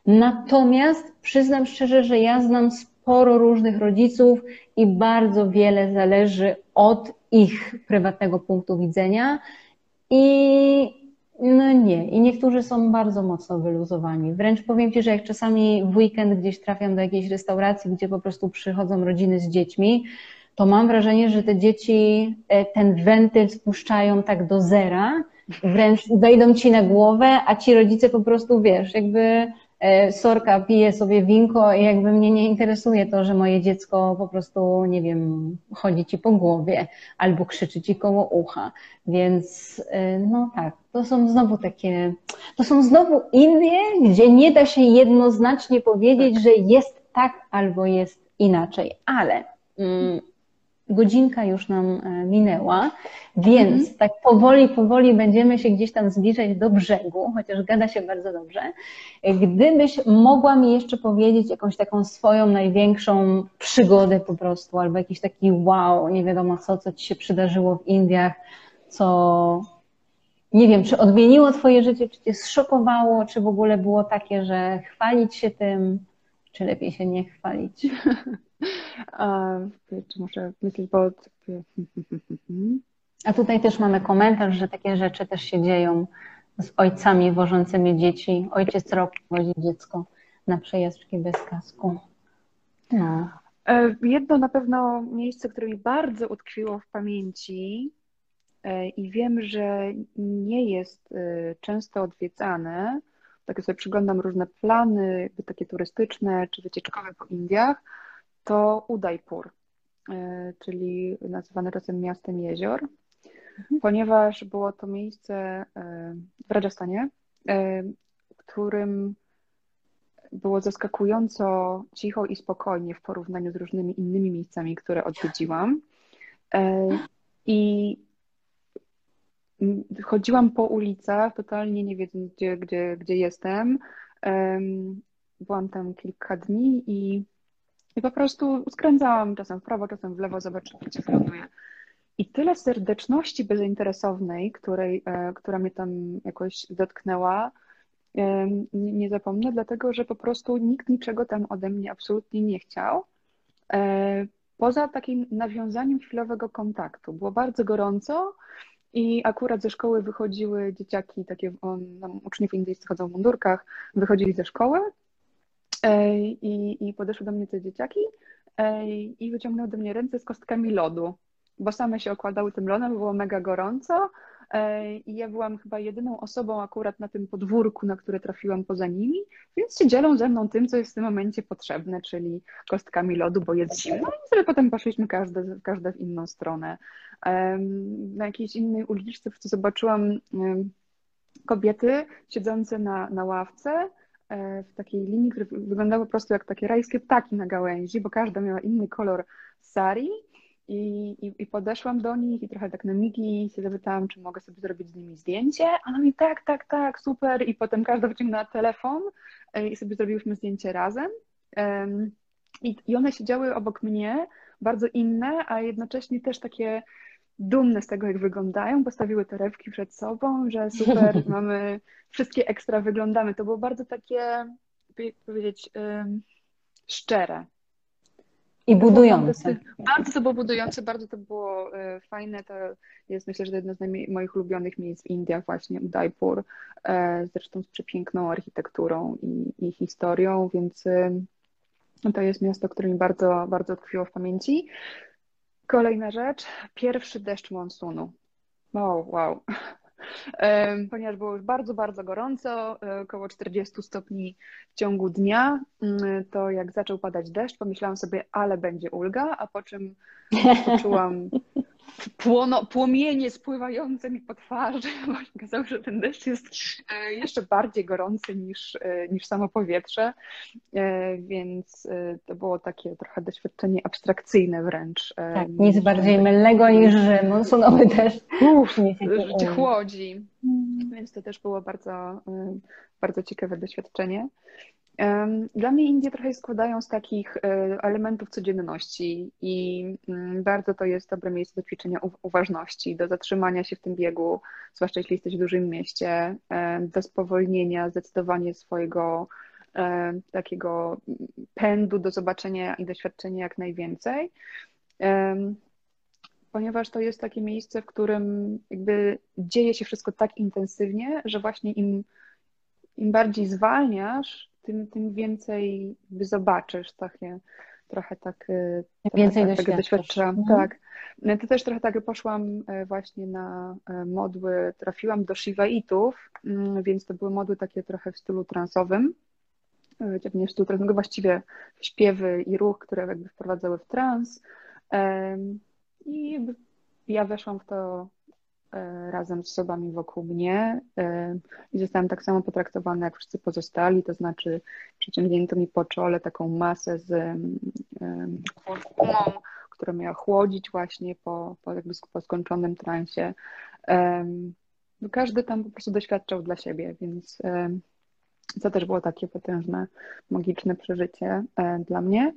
Natomiast przyznam szczerze, że ja znam sporo różnych rodziców i bardzo wiele zależy od ich prywatnego punktu widzenia. I no nie. I niektórzy są bardzo mocno wyluzowani. Wręcz powiem Ci, że jak czasami w weekend gdzieś trafiam do jakiejś restauracji, gdzie po prostu przychodzą rodziny z dziećmi, to mam wrażenie, że te dzieci e, ten wentyl spuszczają tak do zera, wręcz wejdą Ci na głowę, a ci rodzice po prostu, wiesz, jakby sorka pije sobie winko i jakby mnie nie interesuje to, że moje dziecko po prostu, nie wiem, chodzi ci po głowie albo krzyczy ci koło ucha. Więc e, no tak, to są znowu takie, to są znowu Indie, gdzie nie da się jednoznacznie powiedzieć, że jest tak albo jest inaczej, ale mm, godzinka już nam e, minęła, więc mhm. tak powoli, powoli będziemy się gdzieś tam zbliżać do brzegu, chociaż gada się bardzo dobrze. Gdybyś mogła mi jeszcze powiedzieć jakąś taką swoją największą przygodę po prostu, albo jakiś taki wow, nie wiadomo co, co ci się przydarzyło w Indiach, co nie wiem, czy odmieniło twoje życie, czy cię zszokowało, czy w ogóle było takie, że chwalić się tym, czy lepiej się nie chwalić? Czy muszę myśleć, bo... A tutaj też mamy komentarz, że takie rzeczy też się dzieją z ojcami wożącymi dzieci. Ojciec rok wozi dziecko na przejażdżki bez kasku. No. Jedno na pewno miejsce, które mi bardzo utkwiło w pamięci e, i wiem, że nie jest e, często odwiedzane, tak sobie przyglądam różne plany, takie turystyczne czy wycieczkowe po Indiach, to Udaipur, e, czyli nazywane czasem miastem jezior, mhm. ponieważ było to miejsce e, w Rajasthanie, e, w którym było zaskakująco cicho i spokojnie w porównaniu z różnymi innymi miejscami, które odwiedziłam. I chodziłam po ulicach, totalnie nie wiedząc, gdzie, gdzie, gdzie jestem. Byłam tam kilka dni i i po prostu skręcałam czasem w prawo, czasem w lewo, zobaczyłam, gdzie wyląduję. I tyle serdeczności bezinteresownej, której, e, która mnie tam jakoś dotknęła, nie zapomnę, dlatego że po prostu nikt niczego tam ode mnie absolutnie nie chciał. E, poza takim nawiązaniem chwilowego kontaktu. Było bardzo gorąco i akurat ze szkoły wychodziły dzieciaki, takie on, uczniowie indyjscy chodzą w mundurkach, wychodzili ze szkoły i, i podeszły do mnie te dzieciaki i wyciągnęły do mnie ręce z kostkami lodu, bo same się okładały tym lodem, było mega gorąco i ja byłam chyba jedyną osobą akurat na tym podwórku, na które trafiłam poza nimi, więc się dzielą ze mną tym, co jest w tym momencie potrzebne, czyli kostkami lodu, bo jest zimno i sobie potem poszliśmy każde, każde w inną stronę. Na jakiejś innej uliczce zobaczyłam kobiety siedzące na, na ławce, w takiej linii, które wyglądały po prostu jak takie rajskie ptaki na gałęzi, bo każda miała inny kolor sari. I, i, I, podeszłam do nich i trochę tak na migi się zapytałam, czy mogę sobie zrobić z nimi zdjęcie. A ona mi tak, tak, tak, super. I potem każda wyciągnęła telefon e, i sobie zrobiłyśmy zdjęcie razem. I, I one siedziały obok mnie, bardzo inne, a jednocześnie też takie dumne z tego, jak wyglądają, postawiły torebki przed sobą, że super, mamy wszystkie ekstra wyglądamy. To było bardzo takie, powiedzieć, szczere. I budujące. Bardzo to było budujące, bardzo to było e, fajne. To jest myślę, że jedno z moich ulubionych miejsc w Indiach, właśnie Udaipur, e, zresztą z przepiękną architekturą i, i historią, więc To jest miasto, które mi bardzo, bardzo tkwiło w pamięci. Kolejna rzecz, pierwszy deszcz monsunu. Wow, wow. Ponieważ było już bardzo, bardzo gorąco, e, około 40 stopni w ciągu dnia, mm, to jak zaczął padać deszcz, pomyślałam sobie, ale będzie ulga, a po czym poczułam płono, płomienie spływające mi po twarzy, bo okazało się, że ten deszcz jest e, jeszcze bardziej gorący niż, e, niż samo powietrze, e, więc to było takie trochę doświadczenie abstrakcyjne wręcz. Tak, nic bardziej mylnego niż monsunowy deszcz. Uff, życie chłodzi. Mm. Więc to też było bardzo, bardzo ciekawe doświadczenie. Dla mnie Indie trochę składają z takich e, elementów codzienności i mm, bardzo to jest dobre miejsce do ćwiczenia uważności, do zatrzymania się w tym biegu, zwłaszcza jeśli jesteś w dużym mieście, do spowolnienia, zdecydowanie swojego takiego pędu do zobaczenia i doświadczenia jak najwięcej. Ponieważ to jest takie miejsce, w którym jakby dzieje się wszystko tak intensywnie, że właśnie im, im bardziej zwalniasz, tym, tym więcej zobaczysz takie, trochę tak, y, więcej tak, tak doświadczam. Mhm. Tak. No to też trochę tak poszłam e, właśnie na e, modły, trafiłam do Shivaitów, mm, więc to były modły takie trochę w stylu transowym, nie w stylu transowym, właściwie śpiewy i ruch, które jakby wprowadzały w trans. I ja weszłam w to razem z osobami wokół mnie e, i zostałam tak samo potraktowana jak wszyscy pozostali, to znaczy przeciągnięto mi po czole taką masę z gumą, która miała chłodzić właśnie po, po, jakby po skończonym transie. No każdy tam po prostu doświadczał dla siebie, więc to też było takie potężne, magiczne przeżycie e, dla mnie,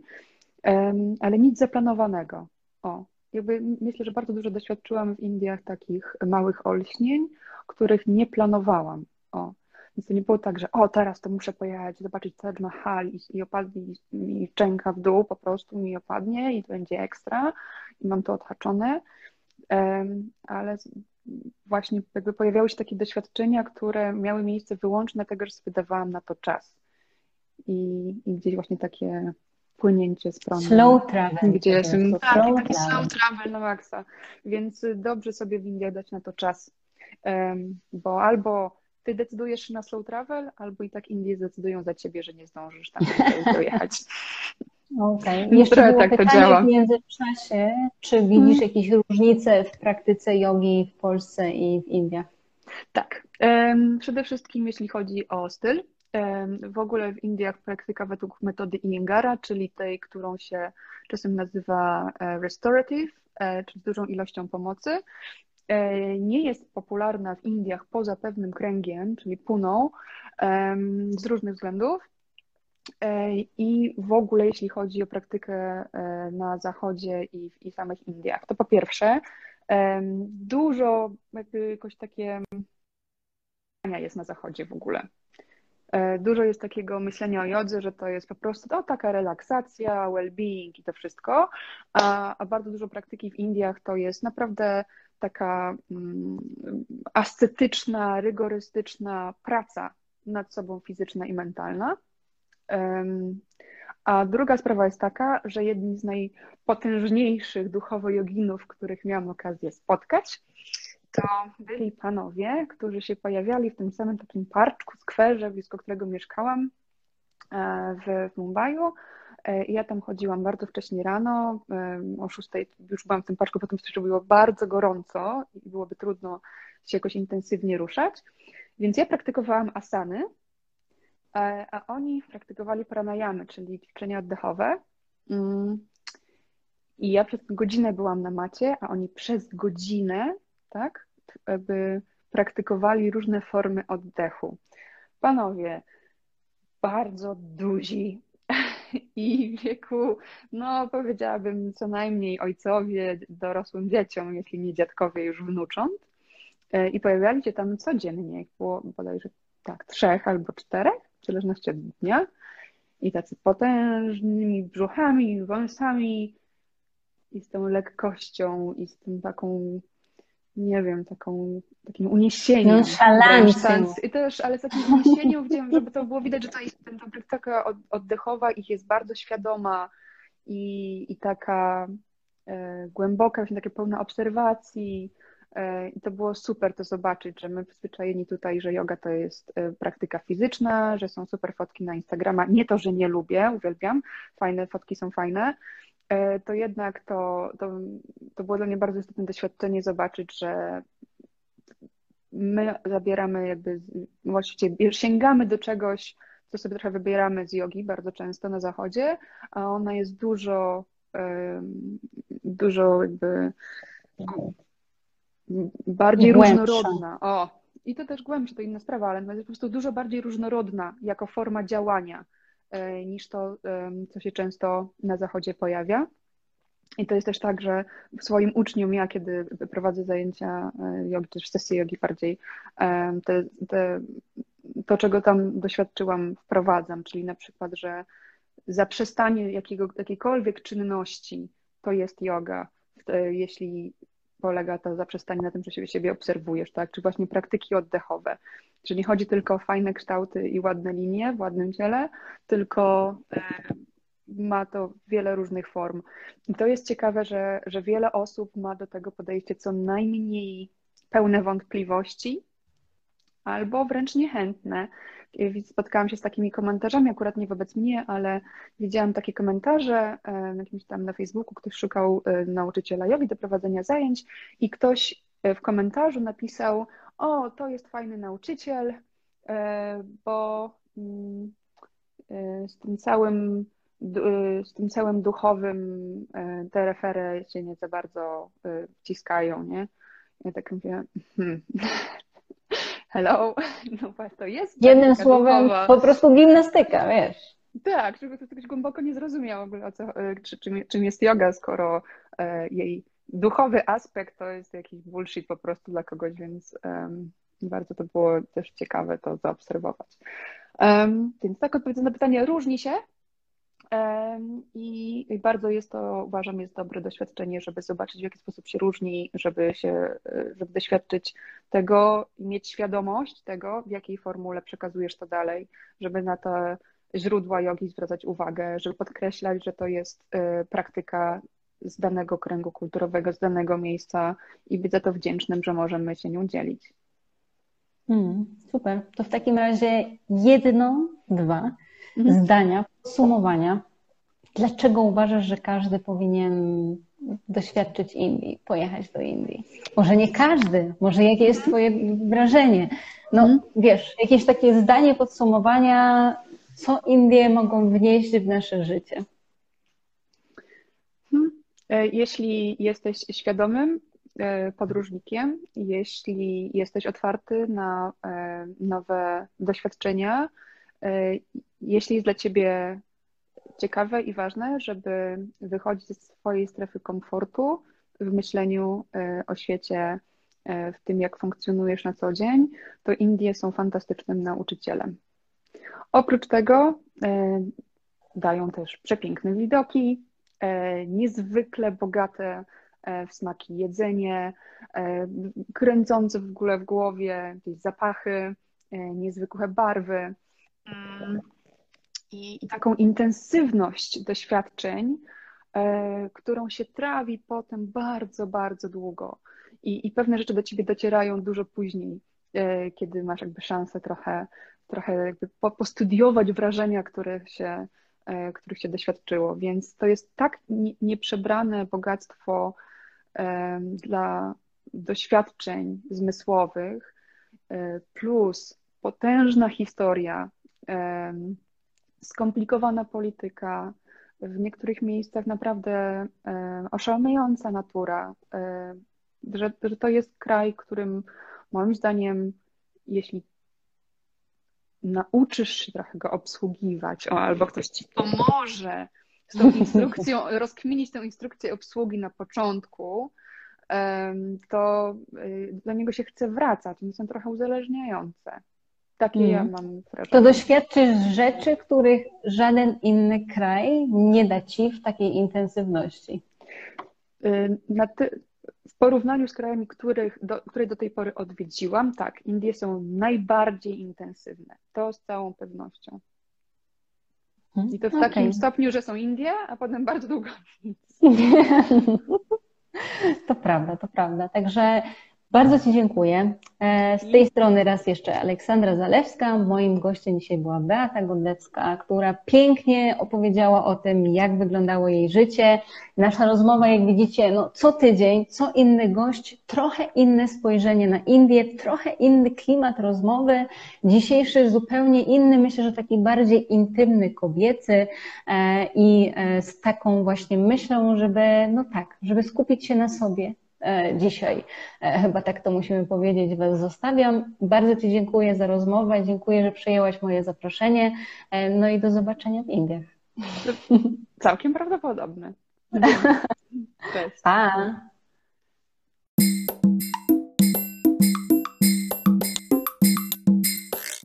ale nic zaplanowanego. O, jakby myślę, że bardzo dużo doświadczyłam w Indiach takich małych olśnień, których nie planowałam. O. Więc to nie było tak, że o, teraz to muszę pojechać, zobaczyć Taj Mahal i, i opadnie mi szczęka w dół, po prostu mi opadnie i to będzie ekstra i mam to odhaczone. Um, ale właśnie jakby pojawiały się takie doświadczenia, które miały miejsce wyłącznie dlatego, że sobie dawałam na to czas. I, i gdzieś właśnie takie płynięcie z prądem. Slow travel. Gdzie jestem, tak, slow taki travel. slow travel na maksa. Więc dobrze sobie w Indiach dać na to czas. Um, bo albo ty decydujesz się na slow travel, albo i tak Indie zdecydują za ciebie, że nie zdążysz tam dojechać. Okej. Okay. Jeszcze było tak pytanie w międzyczasie, czy widzisz hmm. jakieś różnice w praktyce jogi w Polsce i w Indiach? Tak. Um, przede wszystkim jeśli chodzi o styl, w ogóle w Indiach praktyka według metody Iyengara, czyli tej, którą się czasem nazywa e, restorative, e, czyli z dużą ilością pomocy, e, nie jest popularna w Indiach poza pewnym kręgiem, czyli Puną, z różnych względów. I w ogóle, jeśli chodzi o praktykę na Zachodzie i w i samych Indiach, to po pierwsze, dużo jakby jakoś takie jest na Zachodzie w ogóle. E, dużo jest takiego myślenia o jodze, że to jest po prostu no, taka relaksacja, well-being i to wszystko, a, a, bardzo dużo praktyki w Indiach to jest naprawdę taka mm, ascetyczna, rygorystyczna praca nad sobą fizyczna i mentalna. Um, a druga sprawa jest taka, że jedni z najpotężniejszych duchowo joginów, których miałam okazję spotkać, to byli panowie, którzy się pojawiali w tym samym takim parczku, skwerze, blisko którego mieszkałam e, w, w Mumbai. E, ja tam chodziłam bardzo wcześnie rano, e, o 6 już byłam w tym parku, potem się było bardzo gorąco i byłoby trudno się jakoś intensywnie ruszać. Więc ja praktykowałam asany, a oni praktykowali pranayamy, czyli ćwiczenia oddechowe. Mm. I ja przez godzinę byłam na macie, a oni przez godzinę tak? By praktykowali różne formy oddechu. Panowie, bardzo duzi i w wieku, no powiedziałabym co najmniej ojcowie dorosłym dzieciom, jeśli nie dziadkowie już wnucząt. E, I pojawiali się tam codziennie, było bodajże tak, trzech albo czterech, w zależności od dnia. I tacy potężnymi brzuchami, wąsami i z tą lekkością i z tym taką nie wiem, taką, takim uniesieniem. Nonszalancją. I też, ale z takim uniesieniem, żeby to było widać, że to jest ta praktyka oddechowa ich jest bardzo świadoma i, i taka e, głęboka, właśnie takie pełna obserwacji. E, I to było super to zobaczyć, że my przyzwyczajeni tutaj, że yoga to jest e, praktyka fizyczna, że są super fotki na Instagrama. Nie to, że nie lubię, uwielbiam, fajne fotki są fajne, to jednak to, to, to było dla mnie bardzo istotne doświadczenie zobaczyć, że my zabieramy jakby, właściwie sięgamy do czegoś, co sobie trochę wybieramy z jogi bardzo często na zachodzie, a ona jest dużo, dużo jakby bardziej Głębsza. różnorodna. O, i to też głębsze, to inna sprawa, ale jest po prostu dużo bardziej różnorodna jako forma działania. E, niż to, co się często na zachodzie pojawia. I to jest też tak, że swoim uczniom, ja kiedy prowadzę zajęcia e, jogi, czy sesje jogi bardziej, te, te, to czego tam doświadczyłam, wprowadzam, czyli na przykład, że zaprzestanie jakiego, jakiejkolwiek czynności to jest yoga, jeśli polega to zaprzestanie na tym, że siebie obserwujesz, tak? Czy właśnie praktyki oddechowe. Czyli nie chodzi tylko o fajne kształty i ładne linie w ładnym ciele, tylko e, ma to wiele różnych form. I to jest ciekawe, że, że wiele osób ma do tego podejście co najmniej pełne wątpliwości, albo wręcz niechętne. Spotkałam się z takimi komentarzami, akurat nie wobec mnie, ale widziałam takie komentarze e, jakimś tam na Facebooku, ktoś szukał e, nauczyciela jogi do prowadzenia zajęć i ktoś w komentarzu napisał, o, to jest fajny nauczyciel, e, bo mm, e, z tym całym e, z tym całym duchowym te refery się nie za bardzo wciskają, nie? Ja tak mówię, hmm. hello, no to jest Jednym słowem duchowa. po prostu gimnastyka, wiesz. Tak, żeby to ktoś głęboko nie zrozumiał w ogóle, o co, czy, czym, czym jest yoga, skoro jej duchowy aspekt to jest jakiś bullshit po prostu dla kogoś, więc um, bardzo to było też ciekawe to zaobserwować. Um, więc tak odpowiadając na pytanie, różni się i bardzo jest to, uważam, jest dobre doświadczenie, żeby zobaczyć, w jaki sposób się różni, żeby się, żeby doświadczyć tego mieć świadomość tego, w jakiej formule przekazujesz to dalej, żeby na te źródła jogi zwracać uwagę, żeby podkreślać, że to jest y, praktyka z danego kręgu kulturowego, z danego miejsca i być za to wdzięcznym, że możemy się nią dzielić. Hmm, super. To w takim razie jedno, dwa mhm. zdania, podsumowania. Dlaczego uważasz, że każdy powinien doświadczyć Indii, pojechać do Indii? Może nie każdy, może jakie jest Twoje wrażenie? No mhm. wiesz, jakieś takie zdanie podsumowania, co Indie mogą wnieść w nasze życie? E, jeśli jesteś świadomym e, podróżnikiem, jeśli jesteś otwarty na e, nowe doświadczenia, jeśli jest dla Ciebie ciekawe i ważne, żeby wychodzić ze swojej strefy komfortu w myśleniu o świecie, w tym jak funkcjonujesz na co dzień, to Indie są fantastycznym nauczycielem. Oprócz tego dają też przepiękne widoki, niezwykle bogate w smaki jedzenie, kręcące w ogóle w głowie jakieś zapachy, niezwykłe barwy mm. I, i taką intensywność doświadczeń, którą się trawi potem bardzo, bardzo długo. I, I pewne rzeczy do ciebie docierają dużo później, kiedy masz jakby szansę trochę, trochę jakby postudiować wrażenia, które się E, których się doświadczyło. Więc to jest tak nieprzebrane bogactwo e, dla doświadczeń zmysłowych, e, plus potężna historia, skomplikowana polityka, w niektórych miejscach naprawdę oszałamiająca natura, że, że to jest kraj, którym moim zdaniem, jeśli nauczysz się trochę go obsługiwać, o, albo ktoś ci pomoże z tą instrukcją, rozkminić tę instrukcję obsługi na początku, to y, do niego się chce wracać. One są trochę uzależniające. Takie mm. ja mam wrażenie. To doświadczysz rzeczy, których żaden inny kraj nie da ci w takiej intensywności. Y, ty... w porównaniu z krajami, których do, które do tej pory odwiedziłam, tak, Indie są najbardziej intensywne. To z całą pewnością. I to w okay. takim stopniu, że są Indie, a potem bardzo długo. To prawda, to prawda. Także bardzo Ci dziękuję. E, z tej strony raz jeszcze Aleksandra Zalewska. Moim gościem dzisiaj była Beata Godlewska, która pięknie opowiedziała o tym, jak wyglądało jej życie. Nasza rozmowa, jak widzicie, no, co tydzień, co inny gość, trochę inne spojrzenie na Indię, trochę inny klimat rozmowy. Dzisiejszy zupełnie inny, myślę, że taki bardziej intymny, kobiecy e, i e, z taką właśnie myślą, żeby, no tak, żeby skupić się na sobie, dzisiaj. E, chyba tak to musimy powiedzieć, Was zostawiam. Bardzo Ci dziękuję za rozmowę, dziękuję, że przyjęłaś moje zaproszenie. E, no i do zobaczenia w Indiach. Całkiem prawdopodobne. Cześć. Pa.